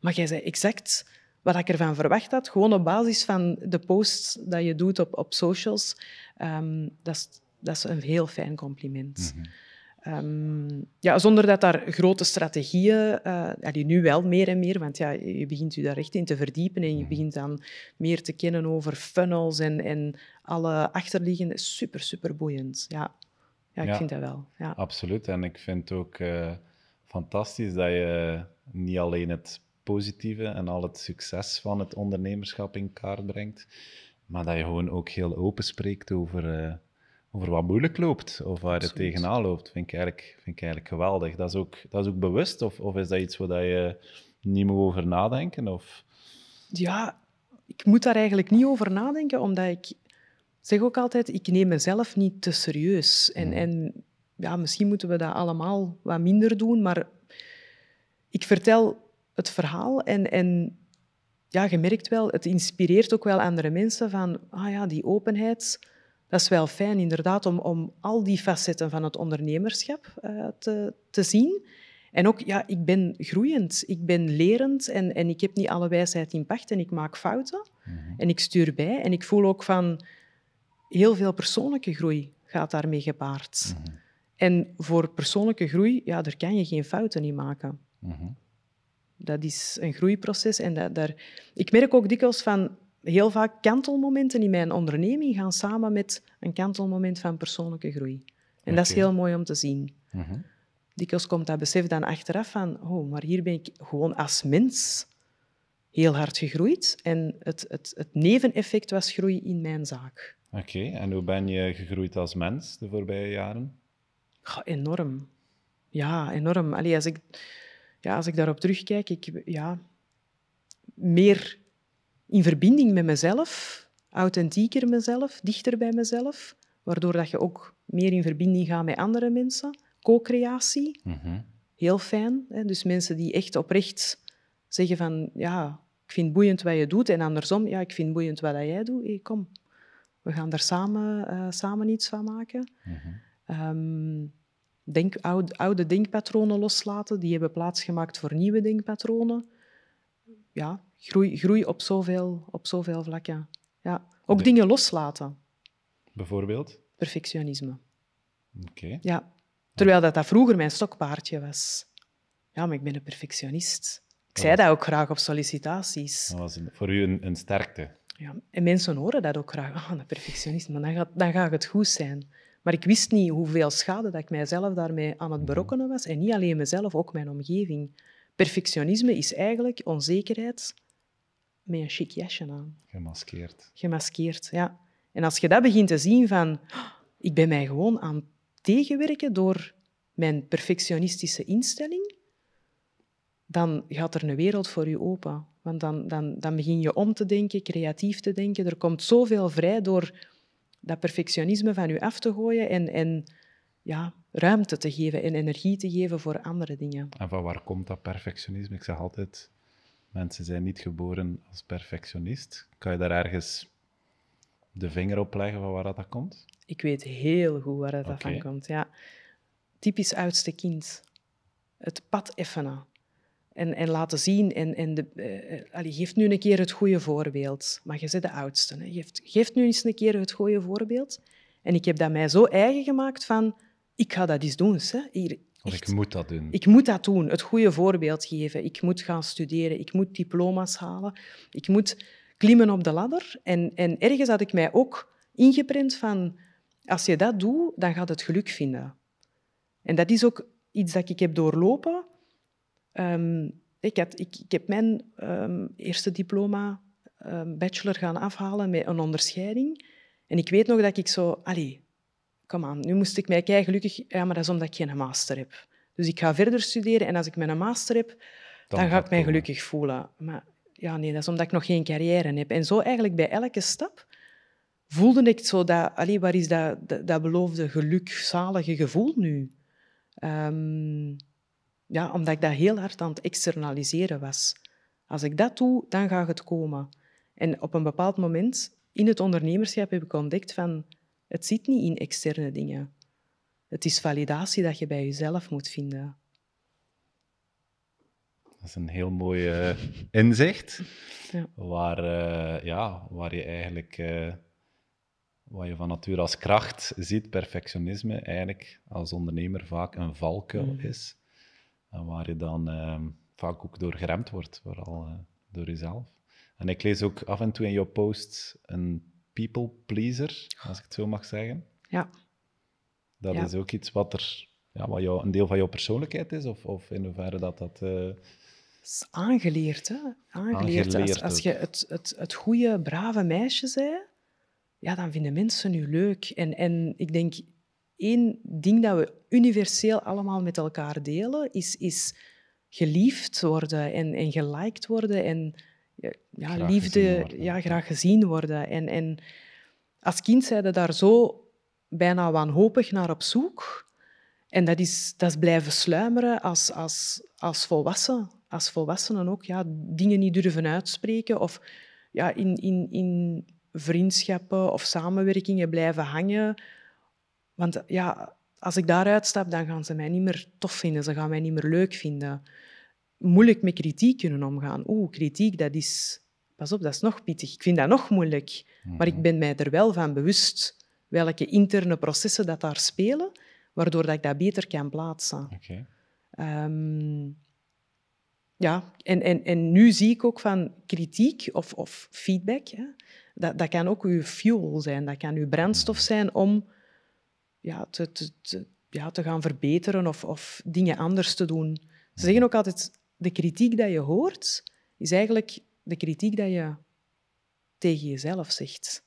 maar jij zei exact wat ik ervan verwacht had, gewoon op basis van de posts dat je doet op, op socials. Ehm, dat, is, dat is een heel fijn compliment. Mhm. Ehm, ja, zonder dat daar grote strategieën, eh, ja, die nu wel meer en meer, want ja, je begint je daar echt in te verdiepen en je Mhm. begint dan meer te kennen over funnels en, en alle achterliggende. Super, super boeiend. Ja, ja ik Ja. vind dat wel. Ja. Absoluut. En ik vind het ook eh, fantastisch dat je niet alleen het positieve en al het succes van het ondernemerschap in kaart brengt, maar dat je gewoon ook heel open spreekt over, eh, over wat moeilijk loopt of waar het tegenaan loopt. Vind ik eigenlijk, vind ik eigenlijk geweldig. Dat is ook, dat is ook bewust, of, of is dat iets waar je niet moet over nadenken? Of... Ja, ik moet daar eigenlijk niet over nadenken, omdat ik zeg ook altijd, ik neem mezelf niet te serieus. En, Mhm. en ja, misschien moeten we dat allemaal wat minder doen, maar ik vertel het verhaal en, en ja, je merkt wel, het inspireert ook wel andere mensen van, ah ja, die openheid, dat is wel fijn inderdaad om, om al die facetten van het ondernemerschap eh, te, te zien. En ook, ja, ik ben groeiend, ik ben lerend en, en ik heb niet alle wijsheid in pacht en ik maak fouten Mhm. en ik stuur bij. En ik voel ook van, heel veel persoonlijke groei gaat daarmee gepaard. Mhm. En voor persoonlijke groei, ja, daar kan je geen fouten in maken. Mhm. Dat is een groeiproces. En dat, daar, ik merk ook dikwijls van heel vaak kantelmomenten in mijn onderneming gaan samen met een kantelmoment van persoonlijke groei. En dat is heel mooi om te zien. Mm Dikwijls komt dat besef dan achteraf van, oh, maar hier ben ik gewoon als mens heel hard gegroeid. En het, het, het neveneffect was groei in mijn zaak. Oké, en hoe ben je gegroeid als mens de voorbije jaren? enorm. Ja, enorm. Allee, als, ik, ja, als ik daarop terugkijk, ik, ja, meer in verbinding met mezelf, authentieker mezelf, dichter bij mezelf, waardoor dat je ook meer in verbinding gaat met andere mensen. Co-creatie, mhm. heel fijn. Hè? Dus mensen die echt oprecht zeggen van, ja, ik vind boeiend wat je doet, en andersom, ja, ik vind boeiend wat jij doet. Hey, kom, we gaan daar samen, uh, samen iets van maken. Mm denk, oude, oude denkpatronen loslaten, die hebben plaatsgemaakt voor nieuwe denkpatronen. Ja, groei, groei op, zoveel, op zoveel vlakken. Ja. Ook dingen loslaten. Bijvoorbeeld? Perfectionisme. Oké. Ja. Terwijl dat, dat vroeger mijn stokpaardje was. Ja, maar ik ben een perfectionist. Ik zei dat ook graag op sollicitaties. Dat was voor u een, een sterkte. Ja, en mensen horen dat ook graag. Ah, een perfectionist, maar dan gaat, dan gaat het goed zijn. Maar ik wist niet hoeveel schade dat ik mijzelf daarmee aan het mhm. berokkenen was. En niet alleen mezelf, ook mijn omgeving. Perfectionisme is eigenlijk onzekerheid met een chic jasje aan. Gemaskeerd. Gemaskeerd, ja. En als je dat begint te zien van... Oh, ik ben mij gewoon aan tegenwerken door mijn perfectionistische instelling, dan gaat er een wereld voor je open. Want dan, dan, dan begin je om te denken, creatief te denken. Er komt zoveel vrij door dat perfectionisme van je af te gooien en, en ja, ruimte te geven en energie te geven voor andere dingen. En van waar komt dat perfectionisme? Ik zeg altijd, mensen zijn niet geboren als perfectionist. Kan je daar ergens de vinger op leggen van waar dat komt? Ik weet heel goed waar dat van komt, ja. Typisch oudste kind. Het pad effenen en, en laten zien. En, en de, uh, geef nu een keer het goede voorbeeld. Maar je bent de oudste. Hè. Geef, geef nu eens een keer het goede voorbeeld. En ik heb dat mij zo eigen gemaakt van... Ik ga dat eens doen. Hè. Hier, ik moet dat doen. Ik moet dat doen. Het goede voorbeeld geven. Ik moet gaan studeren. Ik moet diploma's halen. Ik moet klimmen op de ladder. En, en ergens had ik mij ook ingeprent van... Als je dat doet, dan gaat het geluk vinden. En dat is ook iets dat ik heb doorlopen Ehm, ik, had, ik, ik, heb mijn ehm, eerste diploma, um, bachelor, gaan afhalen met een onderscheiding. En ik weet nog dat ik zo... Allee, kom aan, nu moest ik mij kijken gelukkig... Ja, maar dat is omdat ik geen master heb. Dus ik ga verder studeren en als ik mijn master heb, dan, ga ik mij gelukkig voelen. Maar ja, nee, dat is omdat ik nog geen carrière heb. En zo eigenlijk bij elke stap voelde ik zo dat... Allee, waar is dat, dat, beloofde gelukzalige gevoel nu? Ja, omdat ik dat heel hard aan het externaliseren was. Als ik dat doe, dan gaat het komen. En op een bepaald moment in het ondernemerschap heb ik ontdekt van het zit niet in externe dingen. Het is validatie dat je bij jezelf moet vinden. Dat is een heel mooi uh, inzicht, ja. Waar, uh, ja, waar je eigenlijk, uh, wat je van nature als kracht ziet, perfectionisme, eigenlijk als ondernemer vaak een valkuil mm. is. En waar je dan ehm, vaak ook door geremd wordt, vooral door jezelf. En ik lees ook af en toe in jouw posts een people pleaser, als ik het zo mag zeggen. Ja. Dat is ook iets wat er, ja, wat jou, een deel van jouw persoonlijkheid is, of, of in hoeverre dat dat. Uh... is aangeleerd, hè? Aangeleerd. als, als je het, het, het goede, brave meisje bent, ja, dan vinden mensen je leuk. En, en ik denk, één ding dat we universeel allemaal met elkaar delen, is, is geliefd worden en, en geliked worden en ja, liefde, ja, graag gezien worden. En, en als kind zijn daar zo bijna wanhopig naar op zoek. En dat is, dat is blijven sluimeren als, als, als volwassen. Als volwassenen ook ja, dingen niet durven uitspreken of ja, in, in, in vriendschappen of samenwerkingen blijven hangen want ja, als ik daaruit stap, dan gaan ze mij niet meer tof vinden. Ze gaan mij niet meer leuk vinden. Moeilijk met kritiek kunnen omgaan. Oeh, kritiek, dat is... Pas op, dat is nog pittig. Ik vind dat nog moeilijk. Maar ik mhm. ben mij er wel van bewust welke interne processen dat daar spelen, waardoor dat ik dat beter kan plaatsen. Okay. Ehm, ja, en, en, en nu zie ik ook van kritiek of, of feedback, hè, dat, dat kan ook uw fuel zijn, dat kan uw brandstof zijn om ja, te, te, te, ja, te gaan verbeteren of, of dingen anders te doen. Ze zeggen ook altijd, de kritiek dat je hoort, is eigenlijk de kritiek dat je tegen jezelf zegt.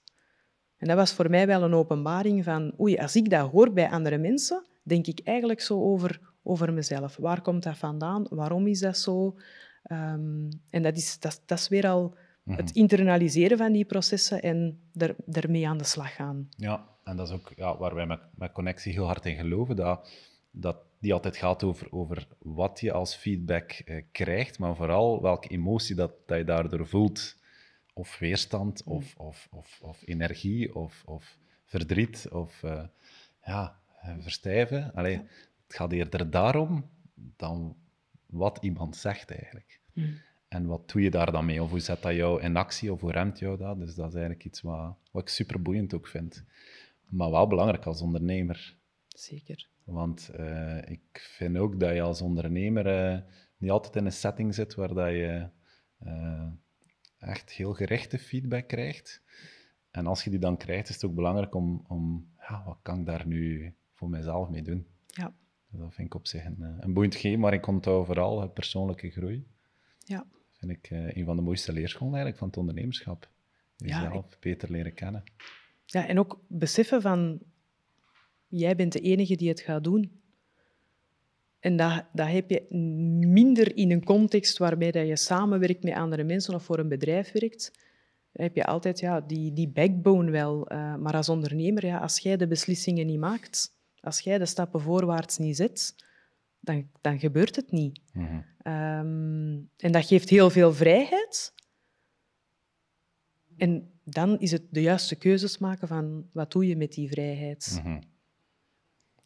En dat was voor mij wel een openbaring van, oei, als ik dat hoor bij andere mensen, denk ik eigenlijk zo over, over mezelf. Waar komt dat vandaan? Waarom is dat zo? Um, en dat is, dat, dat is weer al het mhm. internaliseren van die processen en er, ermee aan de slag gaan. Ja, en dat is ook ja, waar wij met, met Connectie heel hard in geloven, dat, dat die altijd gaat over, over wat je als feedback eh, krijgt, maar vooral welke emotie dat, dat je daardoor voelt. Of weerstand, mm. of, of, of, of energie, of, of verdriet, of uh, ja, eh, verstijven. Allee, Het gaat eerder daarom dan wat iemand zegt eigenlijk. Mm. En wat doe je daar dan mee? Of hoe zet dat jou in actie, of hoe remt jou dat? Dus dat is eigenlijk iets wat, wat ik super boeiend ook vind. Maar wel belangrijk als ondernemer. Zeker. Want uh, ik vind ook dat je als ondernemer uh, niet altijd in een setting zit waar dat je uh, echt heel gerichte feedback krijgt. En als je die dan krijgt, is het ook belangrijk om, om ja, wat kan ik daar nu voor mezelf mee doen? Ja. Dat vind ik op zich een, een boeiend gegeven, maar ik onthoud vooral persoonlijke groei. Ja. vind ik een van de mooiste leerscholen eigenlijk van het ondernemerschap. Jezelf ja, beter leren kennen. Ja, en ook beseffen van, jij bent de enige die het gaat doen. En dat, dat heb je minder in een context waarbij dat je samenwerkt met andere mensen of voor een bedrijf werkt. Dan heb je altijd ja, die, die backbone wel. Uh, maar als ondernemer, ja, als jij de beslissingen niet maakt, als jij de stappen voorwaarts niet zet, dan, dan gebeurt het niet. Mm um, en dat geeft heel veel vrijheid. En dan is het de juiste keuzes maken van wat doe je met die vrijheid. Mm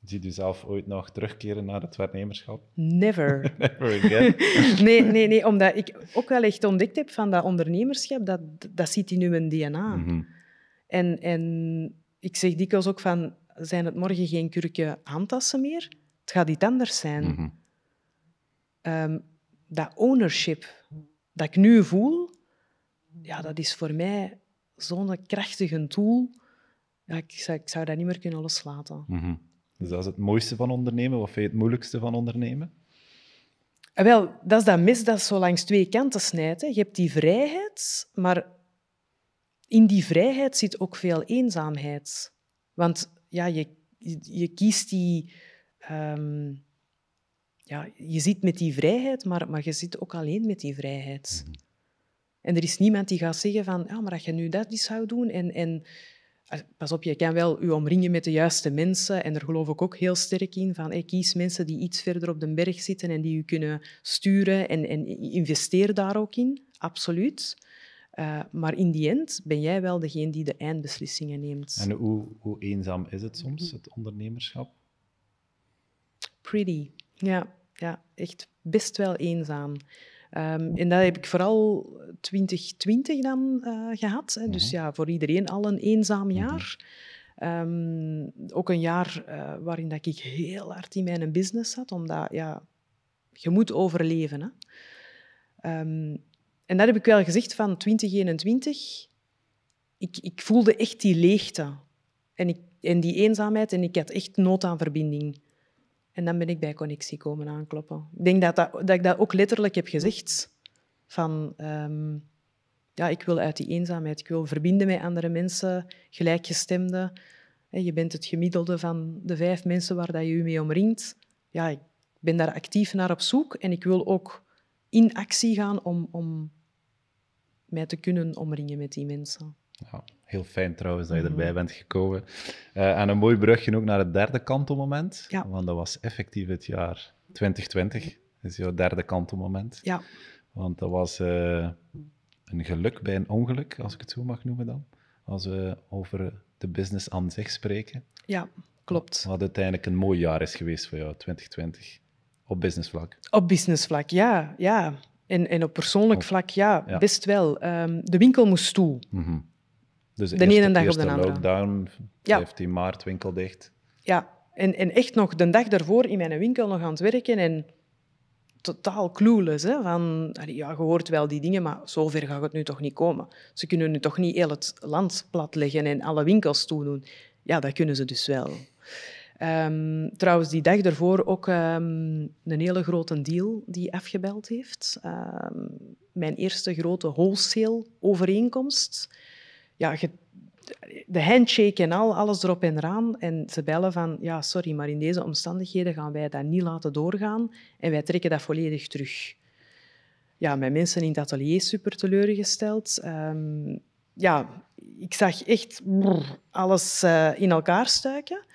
Zie je zelf ooit nog terugkeren naar het werknemerschap? Never. [LAUGHS] Never again. [LAUGHS] nee, nee, nee, omdat ik ook wel echt ontdekt heb van dat ondernemerschap, dat, dat zit in uw DNA. Mhm. en, en ik zeg dikwijls ook van, zijn het morgen geen kurken aantassen meer? Het gaat iets anders zijn. Mhm. Ehm, dat ownership dat ik nu voel, ja, dat is voor mij zo'n krachtige tool. Ja, ik, zou, ik zou dat niet meer kunnen loslaten. Mm Dus dat is het mooiste van ondernemen. Wat vind je het moeilijkste van ondernemen? Ah, wel, dat is dat mes dat zo langs twee kanten snijdt. Hè. Je hebt die vrijheid, maar in die vrijheid zit ook veel eenzaamheid. Want ja, je, je kiest die... Um, ja, je zit met die vrijheid, maar, maar je zit ook alleen met die vrijheid. Mhm. En er is niemand die gaat zeggen van, ja, maar als je nu dat zou doen en, en ah, pas op, je kan wel je omringen met de juiste mensen en daar geloof ik ook heel sterk in van, hey, kies mensen die iets verder op de berg zitten en die je kunnen sturen en, en investeer daar ook in, absoluut. Uh, maar in die end ben jij wel degene die de eindbeslissingen neemt. En hoe, hoe eenzaam is het soms, het ondernemerschap? Pretty, ja, ja echt best wel eenzaam. Um, en dat heb ik vooral 2020 dan uh, gehad. Hè. Dus mhm. ja, voor iedereen al een eenzaam mhm. jaar. Um, ook een jaar uh, waarin dat ik heel hard in mijn business zat, omdat ja, je moet overleven. Hè. Um, en dat heb ik wel gezegd van 2021. Ik, ik voelde echt die leegte en, ik, en die eenzaamheid en ik had echt nood aan verbinding. En dan ben ik bij Connectie komen aankloppen. Ik denk dat, dat, dat ik dat ook letterlijk heb gezegd. Van, um, ja, ik wil uit die eenzaamheid, ik wil verbinden met andere mensen, gelijkgestemden. Je bent het gemiddelde van de vijf mensen waar dat je je mee omringt. Ja, ik ben daar actief naar op zoek en ik wil ook in actie gaan om, om mij te kunnen omringen met die mensen. Ja, heel fijn trouwens dat je erbij mhm. bent gekomen. Uh, en een mooi brugje ook naar het derde kantelmoment. Ja. Want dat was effectief het jaar 2020. Dat is jouw derde kantelmoment. Ja. Want dat was uh, een geluk bij een ongeluk, als ik het zo mag noemen dan. Als we over de business aan zich spreken. Ja, klopt. Wat uiteindelijk een mooi jaar is geweest voor jou, 2020. Op businessvlak. Op businessvlak, ja. ja. En, en op persoonlijk vlak, ja, best wel. Um, de winkel moest toe. Mm dus de, ene dag op de andere. lockdown, 15 maart, winkel dicht. Ja, en, en echt nog de dag daarvoor in mijn winkel nog aan het werken. En totaal clueless. Hè? Van, ja, je hoort wel die dingen, maar zover gaat het nu toch niet komen. Ze kunnen nu toch niet heel het land platleggen en alle winkels toedoen. Ja, dat kunnen ze dus wel. Um, trouwens, die dag ervoor ook um, een hele grote deal die afgebeld heeft. Um, mijn eerste grote wholesale-overeenkomst. Ja, de handshake en al, alles erop en eraan. En ze bellen van, ja, sorry, maar in deze omstandigheden gaan wij dat niet laten doorgaan en wij trekken dat volledig terug. Ja, mijn mensen in het atelier super teleurgesteld. ja, ik zag echt alles uh, in elkaar stuiken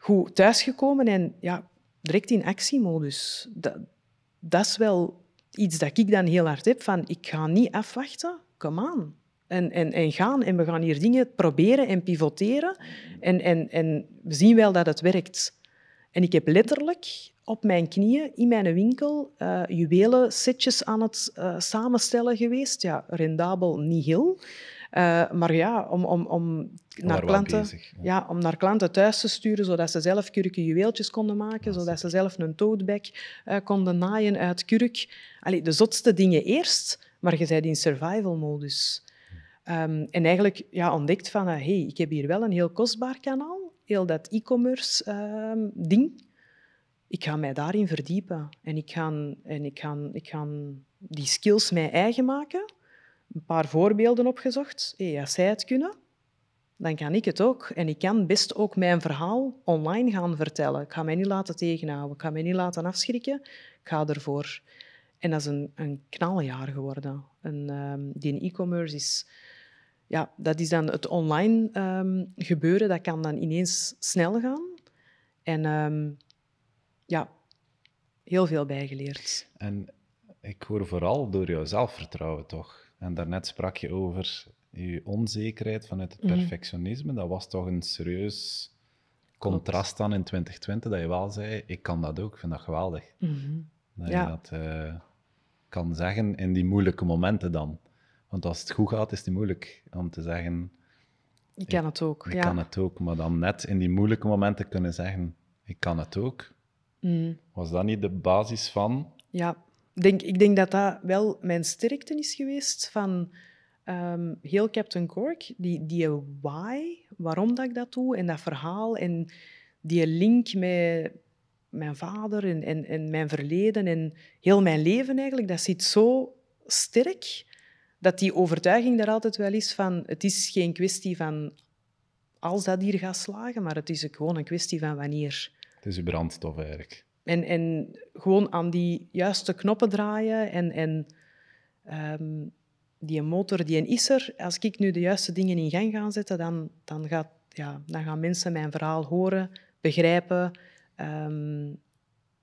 goed thuisgekomen en ja, direct in actiemodus. Dat, dat is wel iets dat ik dan heel hard heb, van ik ga niet afwachten, come on. En, en, en gaan en we gaan hier dingen proberen en pivoteren en, en, en we zien wel dat het werkt. En ik heb letterlijk op mijn knieën in mijn winkel uh, juwelen setjes aan het uh, samenstellen geweest. Ja, rendabel niet heel. Uh, maar ja, om, om, om, naar klanten, ja. om naar klanten thuis te sturen, zodat ze zelf kurken juweeltjes konden maken, zodat ze zelf een toadbag uh, konden naaien uit kurk. Allee, de zotste dingen eerst, maar je bent in survival-modus. Um, en eigenlijk ja, ontdekt van, uh, hey, ik heb hier wel een heel kostbaar kanaal, heel dat e-commerce uh, ding. Ik ga mij daarin verdiepen en ik ga, en ik ga, ik ga die skills mij eigen maken een paar voorbeelden opgezocht. Hey, als zij het kunnen, dan kan ik het ook. En ik kan best ook mijn verhaal online gaan vertellen. Ik ga mij niet laten tegenhouden. Ik ga mij niet laten afschrikken. Ik ga ervoor. En dat is een, een knaljaar geworden. En, um, die e-commerce is... Ja, dat is dan het online um, gebeuren. Dat kan dan ineens snel gaan. En um, ja, heel veel bijgeleerd. En ik hoor vooral door jouw zelfvertrouwen, toch? En daarnet sprak je over je onzekerheid vanuit het mhm. perfectionisme. Dat was toch een serieus contrast dan in 2020, dat je wel zei, ik kan dat ook, ik vind dat geweldig. Mm Dat je dat uh, kan zeggen in die moeilijke momenten dan. Want als het goed gaat, is het moeilijk om te zeggen... Ik kan het ook, Ik kan het ook, maar dan net in die moeilijke momenten kunnen zeggen, ik kan het ook. Mm. Was dat niet de basis van... Ja, denk, ik denk dat dat wel mijn sterkte is geweest van um, heel Captain Cork. Die, die why, waarom dat ik dat doe en dat verhaal en die link met mijn vader en, en, en mijn verleden en heel mijn leven eigenlijk, dat zit zo sterk dat die overtuiging er altijd wel is van het is geen kwestie van als dat hier gaat slagen, maar het is gewoon een kwestie van wanneer. Het is brandstof eigenlijk. En, en gewoon aan die juiste knoppen draaien en, en um, die motor die is er. Als ik nu de juiste dingen in gang ga zetten, dan, dan, gaat, ja, dan gaan mensen mijn verhaal horen, begrijpen um,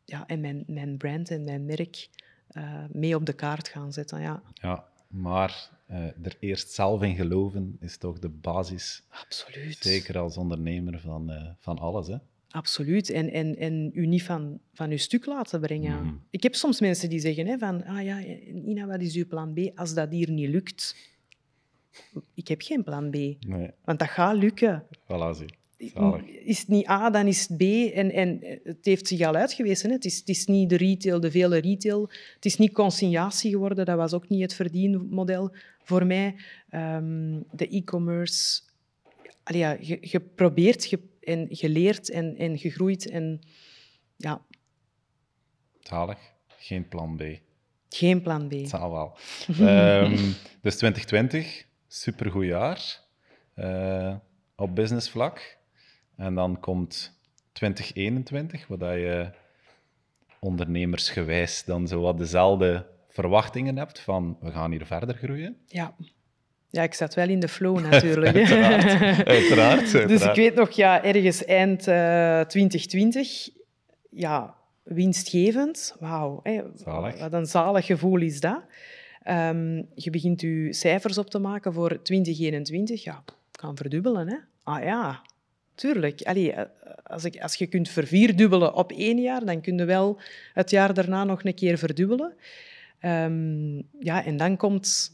ja, en mijn, mijn brand en mijn merk uh, mee op de kaart gaan zetten. Ja, ja maar uh, er eerst zelf in geloven is toch de basis. Absoluut. Zeker als ondernemer van, uh, van alles. Hè? Absoluut. En, en, en u niet van, van uw stuk laten brengen. Mhm. Ik heb soms mensen die zeggen hè, van, ah ja, Nina, wat is uw plan B als dat hier niet lukt? Ik heb geen plan B. Nee. Want dat gaat lukken. Voilà, zie. Is het niet A, dan is het B. En, en het heeft zich al uitgewezen. Hè. Het, is, het is niet de retail, de vele retail. Het is niet consignatie geworden. Dat was ook niet het verdienmodel voor mij. Um, de e-commerce. Ja, je, je probeert, je en geleerd en, en gegroeid. En, ja. Zalig. Geen plan B. Geen plan B. Het zal wel. um, [LAUGHS] dus 2020, supergoed jaar uh, op businessvlak. En dan komt 2021, waar je ondernemersgewijs dan zo wat dezelfde verwachtingen hebt van we gaan hier verder groeien. Ja. Ja, ik zat wel in de flow natuurlijk. [LAUGHS] [LAUGHS] uiteraard, uiteraard, Dus ik weet nog, ja, ergens eind uh, eh, 2020, ja, winstgevend. Wauw, wat een zalig gevoel is dat. Um, je begint je cijfers op te maken voor 2021. Ja, kan verdubbelen, hè. Ah ja, tuurlijk. Allee, eh, als, ik, als je kunt vervierdubbelen op één jaar, dan kun je wel het jaar daarna nog een keer verdubbelen. Um, ja, en dan komt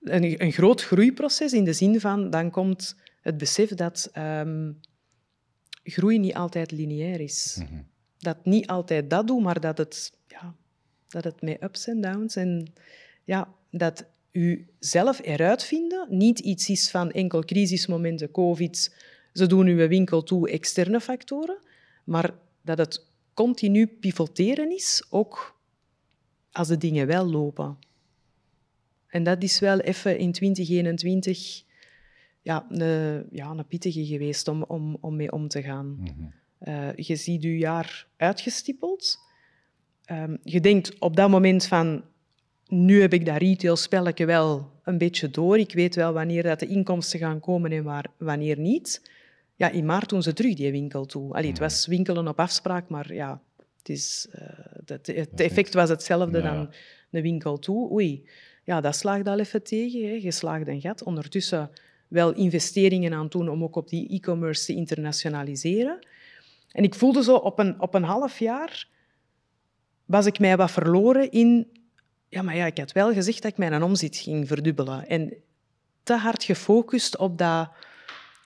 een, een groot groeiproces in de zin van dan komt het besef dat um, groei niet altijd lineair is. Mhm. Dat niet altijd dat doet, maar dat het ja, dat het met ups en downs en ja, dat u zelf eruit vinden niet iets is van enkel crisismomenten, covid, ze doen uw winkel toe, externe factoren, maar dat het continu pivoteren is, ook als de dingen wel lopen. En dat is wel even in 2021 ja, een, ja, een pittige geweest om, om, om mee om te gaan. Mhm. Eh, je ziet je jaar uitgestippeld. Um, je denkt op dat moment van, nu heb ik dat retail-spelletje wel een beetje door. Ik weet wel wanneer dat de inkomsten gaan komen en waar, wanneer niet. Ja, in maart doen ze terug die winkel toe. Allee, het mhm. was winkelen op afspraak, maar ja, het, is, uh, dat, het effect was hetzelfde dan de winkel toe. Oei, ja, dat slaagt al even tegen. Hè. Je slaagt een gat. Ondertussen wel investeringen aan doen om ook op die e-commerce te internationaliseren. En ik voelde zo op een, op een half jaar was ik mij wat verloren in... Ja, maar ja, ik had wel gezegd dat ik mijn omzet ging verdubbelen. En te hard gefocust op dat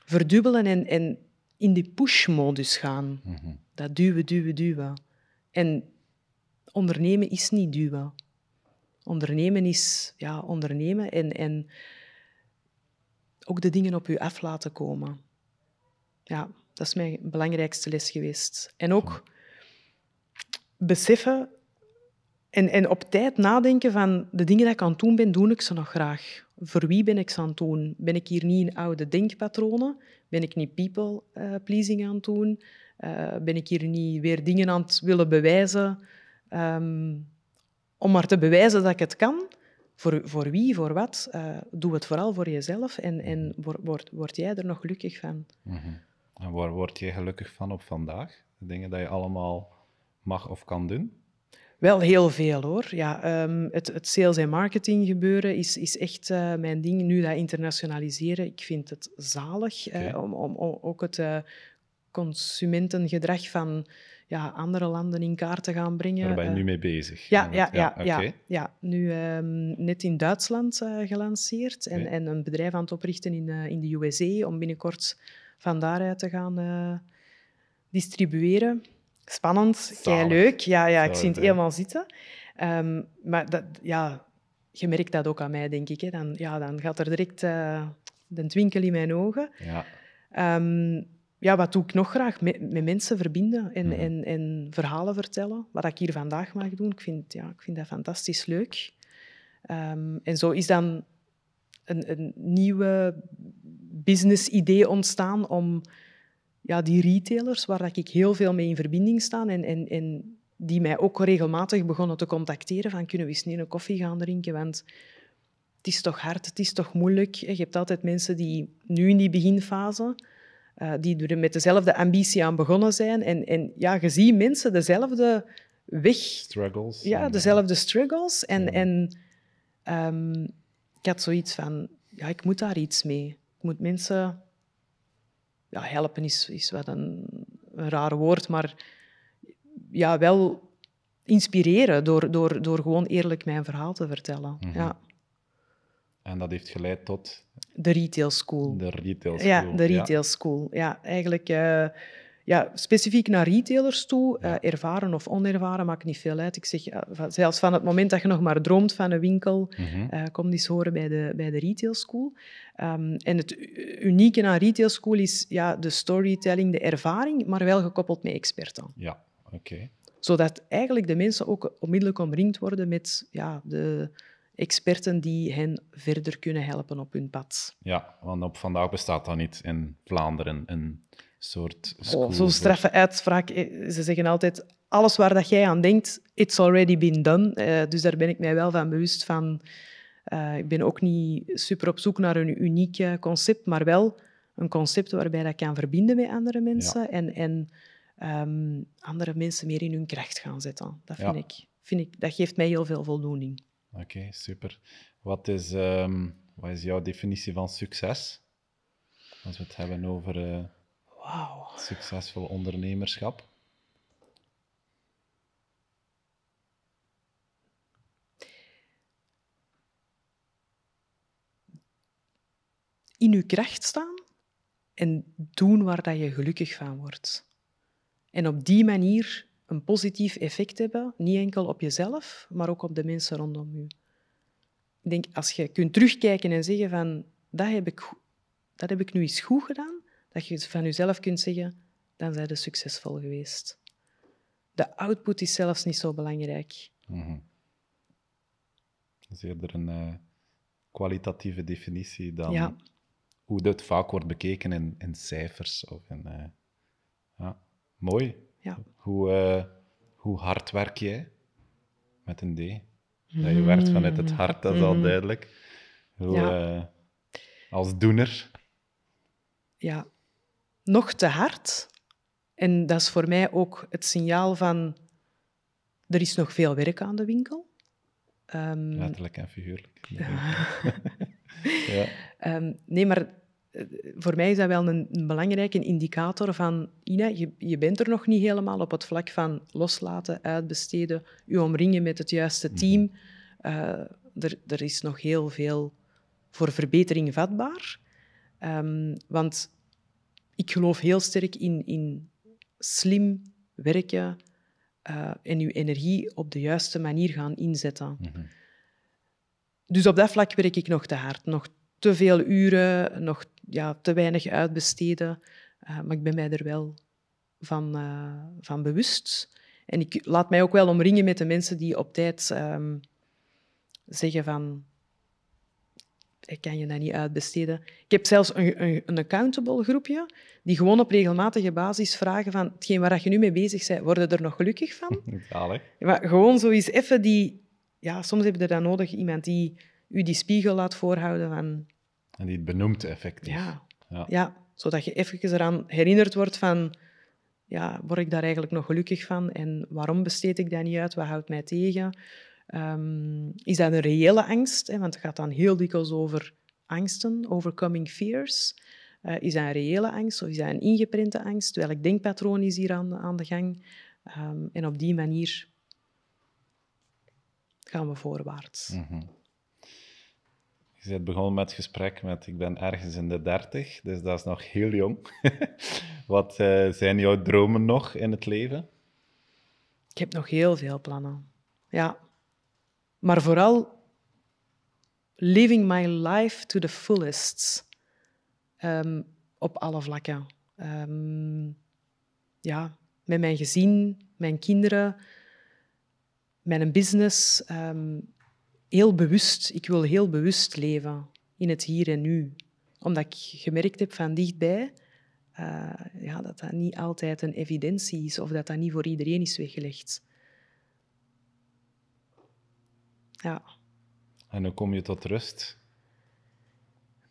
verdubbelen en, en in die push-modus gaan. Mhm. Dat duwen, duwen, duwen. En ondernemen is niet duwen. Ondernemen is ja, ondernemen en, en ook de dingen op u af laten komen. Ja, dat is mijn belangrijkste les geweest. En ook beseffen en, en op tijd nadenken van de dingen die ik aan het doen ben, doe ik ze nog graag. Voor wie ben ik aan het doen? Ben ik hier niet in oude denkpatronen? Ben ik niet people-pleasing aan het doen? Uh, ben ik hier niet weer dingen aan het willen bewijzen? Ehm, om maar te bewijzen dat ik het kan. Voor, voor wie, voor wat? Uh, doe het vooral voor jezelf en, en word, word, jij er nog gelukkig van. Mhm. En waar word jij gelukkig van op vandaag? De dingen die je allemaal mag of kan doen? Wel heel veel hoor. Ja, um, het, het, sales en marketing gebeuren is, is echt uh, mijn ding. Nu dat internationaliseren, ik vind het zalig uh, om, om, om, ook het uh, consumentengedrag van ja, andere landen in kaart te gaan brengen. Daar ben je nu mee bezig? Ja, ja, ja, ja, ja, nu um, net in Duitsland gelanceerd en, en een bedrijf aan het oprichten in, in de USA om binnenkort van daaruit te gaan distribueren. Spannend, kei leuk. Ja, ja, ik zie het helemaal zitten. Um, maar dat, ja, je merkt dat ook aan mij, denk ik. Hè. Dan, ja, dan gaat er direct uh, de twinkel in mijn ogen. Ja. Um, ja, wat doe ik nog graag? Met, met mensen verbinden en, mhm. en, en, verhalen vertellen. Wat ik hier vandaag mag doen, ik vind, ja, ik vind dat fantastisch leuk. Um, en zo is dan een, een nieuwe business-idee ontstaan om ja, die retailers, waar ik heel veel mee in verbinding sta en, en, en die mij ook regelmatig begonnen te contacteren van kunnen we eens een koffie gaan drinken, want het is toch hard, het is toch moeilijk. Je hebt altijd mensen die nu in die beginfase, uh, die er met dezelfde ambitie aan begonnen zijn. En, en ja, je ziet mensen dezelfde weg... Struggles. Ja, dezelfde struggles. En, en um, ik had zoiets van, ja, ik moet daar iets mee. Ik moet mensen ja, helpen is, is wat een, een raar woord, maar ja, wel inspireren door, door, door gewoon eerlijk mijn verhaal te vertellen. Mhm. ja. En dat heeft geleid tot? De retail school. De retail school. Ja, de retail school. Ja, eigenlijk... Uh, ja, specifiek naar retailers toe, uh, ervaren of onervaren, maakt niet veel uit. Ik zeg, uh, zelfs van het moment dat je nog maar droomt van een winkel, mm -hmm. uh, kom eens horen bij de, bij de retail school. Um, en het unieke aan retail school is ja, de storytelling, de ervaring, maar wel gekoppeld met experten. Ja, oké. Zodat eigenlijk de mensen ook onmiddellijk omringd worden met ja, de experten die hen verder kunnen helpen op hun pad. Ja, want op vandaag bestaat dat niet in Vlaanderen, een soort oh, Zo'n straffe uitspraak. Eh, ze zeggen altijd, alles waar dat jij aan denkt, it's already been done. Uh, dus daar ben ik mij wel van bewust van. Uh, ik ben ook niet super op zoek naar een uniek concept, maar wel een concept waarbij dat kan verbinden met andere mensen en, en um, andere mensen meer in hun kracht gaan zetten. Dat, vind ik, vind ik, dat geeft mij heel veel voldoening. Oké, super. Wat is, um, wat is jouw definitie van succes? Als we het hebben over Wauw. Succesvol ondernemerschap. In uw kracht staan en doen waar dat je gelukkig van wordt. En op die manier een positief effect hebben, niet enkel op jezelf, maar ook op de mensen rondom je. Ik denk, als je kunt terugkijken en zeggen van, dat heb ik, dat heb ik nu eens goed gedaan, dat je van jezelf kunt zeggen, dan zijn je succesvol geweest. De output is zelfs niet zo belangrijk. Mm Dat is eerder een uh, kwalitatieve definitie dan Ja. hoe dat vaak wordt bekeken in, in cijfers. Of in, eh, ja. Mooi. Ja. Hoe, eh, hoe hard werk jij? Met een D. Dat je werkt vanuit het hart, dat is al Mhm. duidelijk. Hoe, eh, als doener. ja, nog te hard. En dat is voor mij ook het signaal van er is nog veel werk aan de winkel. Ehm, Letterlijk en figuurlijk. [LAUGHS] ja. ehm, nee, maar eh, voor mij is dat wel een, een belangrijke indicator van Ina, je, je bent er nog niet helemaal op het vlak van loslaten, uitbesteden, je omringen met het juiste team. Eh, er, er is nog heel veel voor verbetering vatbaar. Ehm, want ik geloof heel sterk in, in slim werken eh, en je energie op de juiste manier gaan inzetten. Mhm. Dus op dat vlak werk ik nog te hard. Nog te veel uren, nog ja, te weinig uitbesteden. Eh, maar ik ben mij er wel van, eh, van bewust. En ik laat mij ook wel omringen met de mensen die op tijd ehm, zeggen van... Ik kan je dat niet uitbesteden. Ik heb zelfs een, een, een accountable groepje die gewoon op regelmatige basis vragen van hetgeen waar je nu mee bezig bent, worden er nog gelukkig van? [LAUGHS] Zalig. Maar gewoon zo eens even die... Ja, soms heb je dan nodig iemand die u die spiegel laat voorhouden van... En die het benoemt effectief. Ja, Ja. ja, zodat je even eraan herinnerd wordt van... Ja, word ik daar eigenlijk nog gelukkig van? En waarom besteed ik dat niet uit? Wat houdt mij tegen? Ehm, is dat een reële angst? Hè? Want het gaat dan heel dikwijls over angsten, overcoming fears. Eh, is dat een reële angst of is dat een ingeprinte angst? Welk denkpatroon is hier aan, aan de gang? Ehm, en op die manier gaan we voorwaarts. Mhm. Je bent begonnen met het gesprek met ik ben ergens in de dertig, dus dat is nog heel jong. [LAUGHS] Wat eh, zijn jouw dromen nog in het leven? Ik heb nog heel veel plannen. Ja. Maar vooral living my life to the fullest. Ehm, op alle vlakken. Ehm, ja, met mijn gezin, mijn kinderen, mijn business. ehm, heel bewust. Ik wil heel bewust leven in het hier en nu. Omdat ik gemerkt heb van dichtbij eh, ja, dat dat niet altijd een evidentie is of dat dat niet voor iedereen is weggelegd. Ja. En hoe kom je tot rust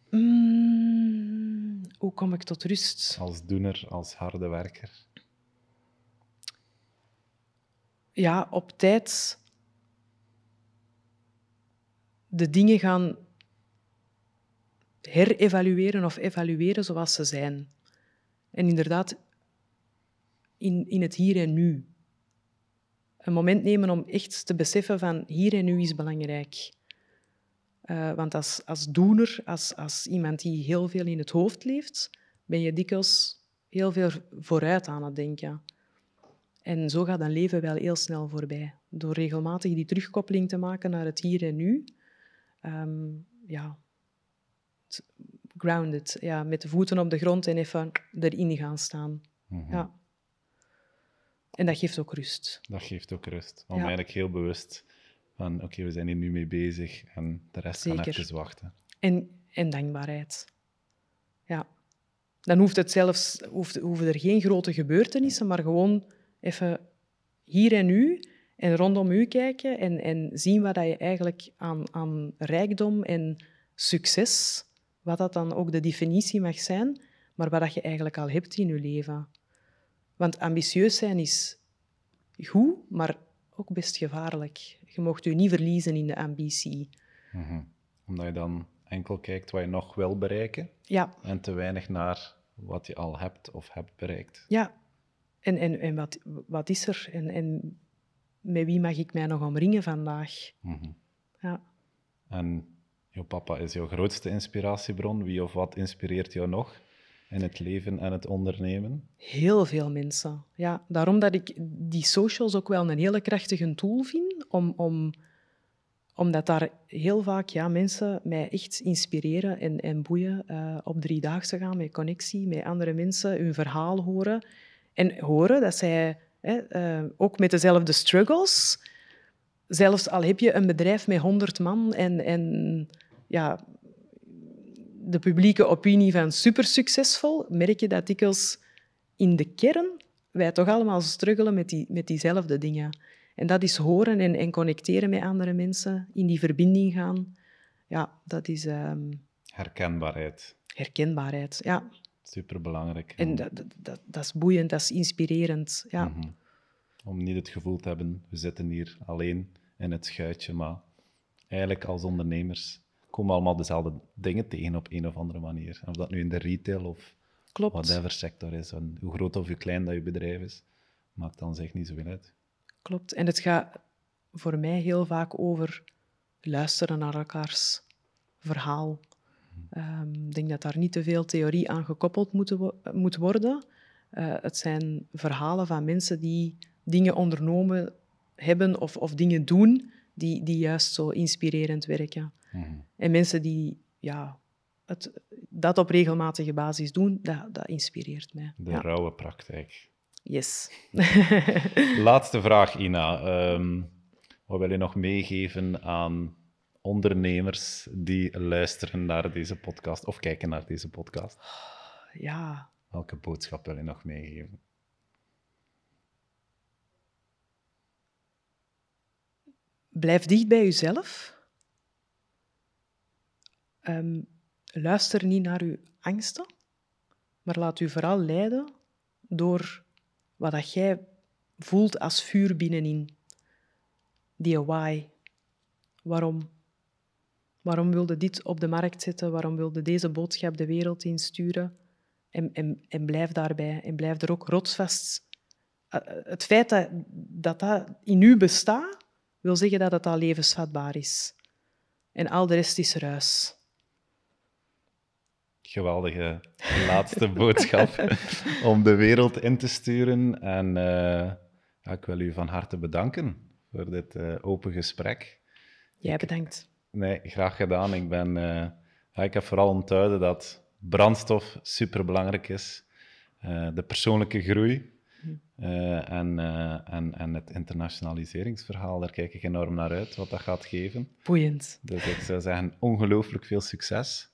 Mm, hoe kom ik tot rust? als doener, als harde werker? Ja, op tijd de dingen gaan herevalueren of evalueren zoals ze zijn. En inderdaad, in, in het hier en nu. Een moment nemen om echt te beseffen van hier en nu is belangrijk. Eh, want als, als doener, als, als iemand die heel veel in het hoofd leeft, ben je dikwijls heel veel vooruit aan het denken. En zo gaat een leven wel heel snel voorbij. Door regelmatig die terugkoppeling te maken naar het hier en nu. Ehm, ja, grounded. Ja, met de voeten op de grond en even erin gaan staan. Mhm. Ja. En dat geeft ook rust. Dat geeft ook rust. Om Ja. eigenlijk heel bewust van, oké, we zijn hier nu mee bezig en de rest kan Zeker. even wachten. En, en dankbaarheid. Ja. Dan hoeft het zelfs, hoeft, hoeven er geen grote gebeurtenissen, maar gewoon even hier en nu en rondom u kijken en, en zien wat dat je eigenlijk aan, aan rijkdom en succes, wat dat dan ook de definitie mag zijn, maar wat dat je eigenlijk al hebt in je leven. Want ambitieus zijn is goed, maar ook best gevaarlijk. Je mocht je niet verliezen in de ambitie. Mhm. Omdat je dan enkel kijkt wat je nog wil bereiken Ja, en te weinig naar wat je al hebt of hebt bereikt. Ja, en, en, en wat, wat is er? En, en met wie mag ik mij nog omringen vandaag? Mhm. Ja. En jouw papa is jouw grootste inspiratiebron. Wie of wat inspireert jou nog? In het leven en het ondernemen? Heel veel mensen. Ja, daarom dat ik die socials ook wel een hele krachtige tool vind, om, om, omdat daar heel vaak ja, mensen mij echt inspireren en, en boeien. Uh, op driedaagse gaan met connectie, met andere mensen, hun verhaal horen. En horen dat zij hè, uh, ook met dezelfde struggles, zelfs al heb je een bedrijf met 100 man en, en ja, de publieke opinie van super succesvol, merk je dat dikwijls in de kern wij toch allemaal struggelen met, die, met diezelfde dingen. En dat is horen en, en connecteren met andere mensen, in die verbinding gaan. Ja, dat is... Um, herkenbaarheid. Herkenbaarheid, ja. Superbelangrijk. En dat, dat, dat, is boeiend, dat is inspirerend, ja. Mhm. Om niet het gevoel te hebben, we zitten hier alleen in het schuitje, maar eigenlijk als ondernemers komen allemaal dezelfde dingen tegen op een of andere manier. Of dat nu in de retail of Klopt. whatever sector is. En hoe groot of hoe klein dat je bedrijf is, maakt dan zich niet zoveel uit. Klopt. En het gaat voor mij heel vaak over luisteren naar elkaars verhaal. Ehm, ik denk dat daar niet te veel theorie aan gekoppeld moet, moet worden. Uh, het zijn verhalen van mensen die dingen ondernomen hebben of, of dingen doen die, die juist zo inspirerend werken. Mhm. En mensen die ja, het, dat op regelmatige basis doen, dat, dat inspireert mij. De rauwe praktijk. Yes. [LAUGHS] Laatste vraag, Ina. Um, wat wil je nog meegeven aan ondernemers die luisteren naar deze podcast of kijken naar deze podcast? Ja. Welke boodschap wil je nog meegeven? Blijf dicht bij jezelf. Um, luister niet naar uw angsten, maar laat u vooral leiden door wat dat jij voelt als vuur binnenin. Die why. Waarom? Waarom wilde dit op de markt zetten? Waarom wilde deze boodschap de wereld insturen? En, en, en blijf daarbij. En blijf er ook rotsvast. Eh, het feit dat, dat dat in u bestaat, wil zeggen dat het al levensvatbaar is. En al de rest is ruis. Geweldige [LAUGHS] laatste boodschap [LAUGHS] om de wereld in te sturen. En uh, ja, ik wil u van harte bedanken voor dit uh, open gesprek. Jij bedankt. nee, graag gedaan. Ik, ben, uh, ja, ik heb vooral onthouden dat brandstof superbelangrijk is. de persoonlijke groei uh, en, uh, en, en het internationaliseringsverhaal, daar kijk ik enorm naar uit, wat dat gaat geven. Boeiend. Dus ik zou zeggen, ongelooflijk veel succes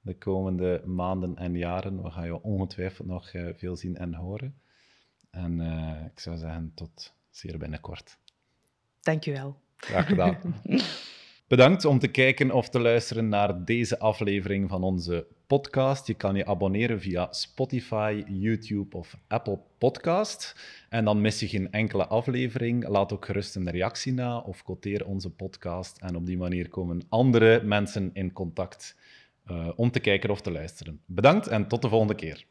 de komende maanden en jaren. We gaan je ongetwijfeld nog uh, veel zien en horen. En ik zou zeggen, tot zeer binnenkort. Dankjewel. Graag gedaan. [LAUGHS] Bedankt om te kijken of te luisteren naar deze aflevering van onze podcast. Je kan je abonneren via Spotify, YouTube of Apple Podcast. En dan mis je geen enkele aflevering. Laat ook gerust een reactie na of quoteer onze podcast. En op die manier komen andere mensen in contact uh, om te kijken of te luisteren. Bedankt en tot de volgende keer.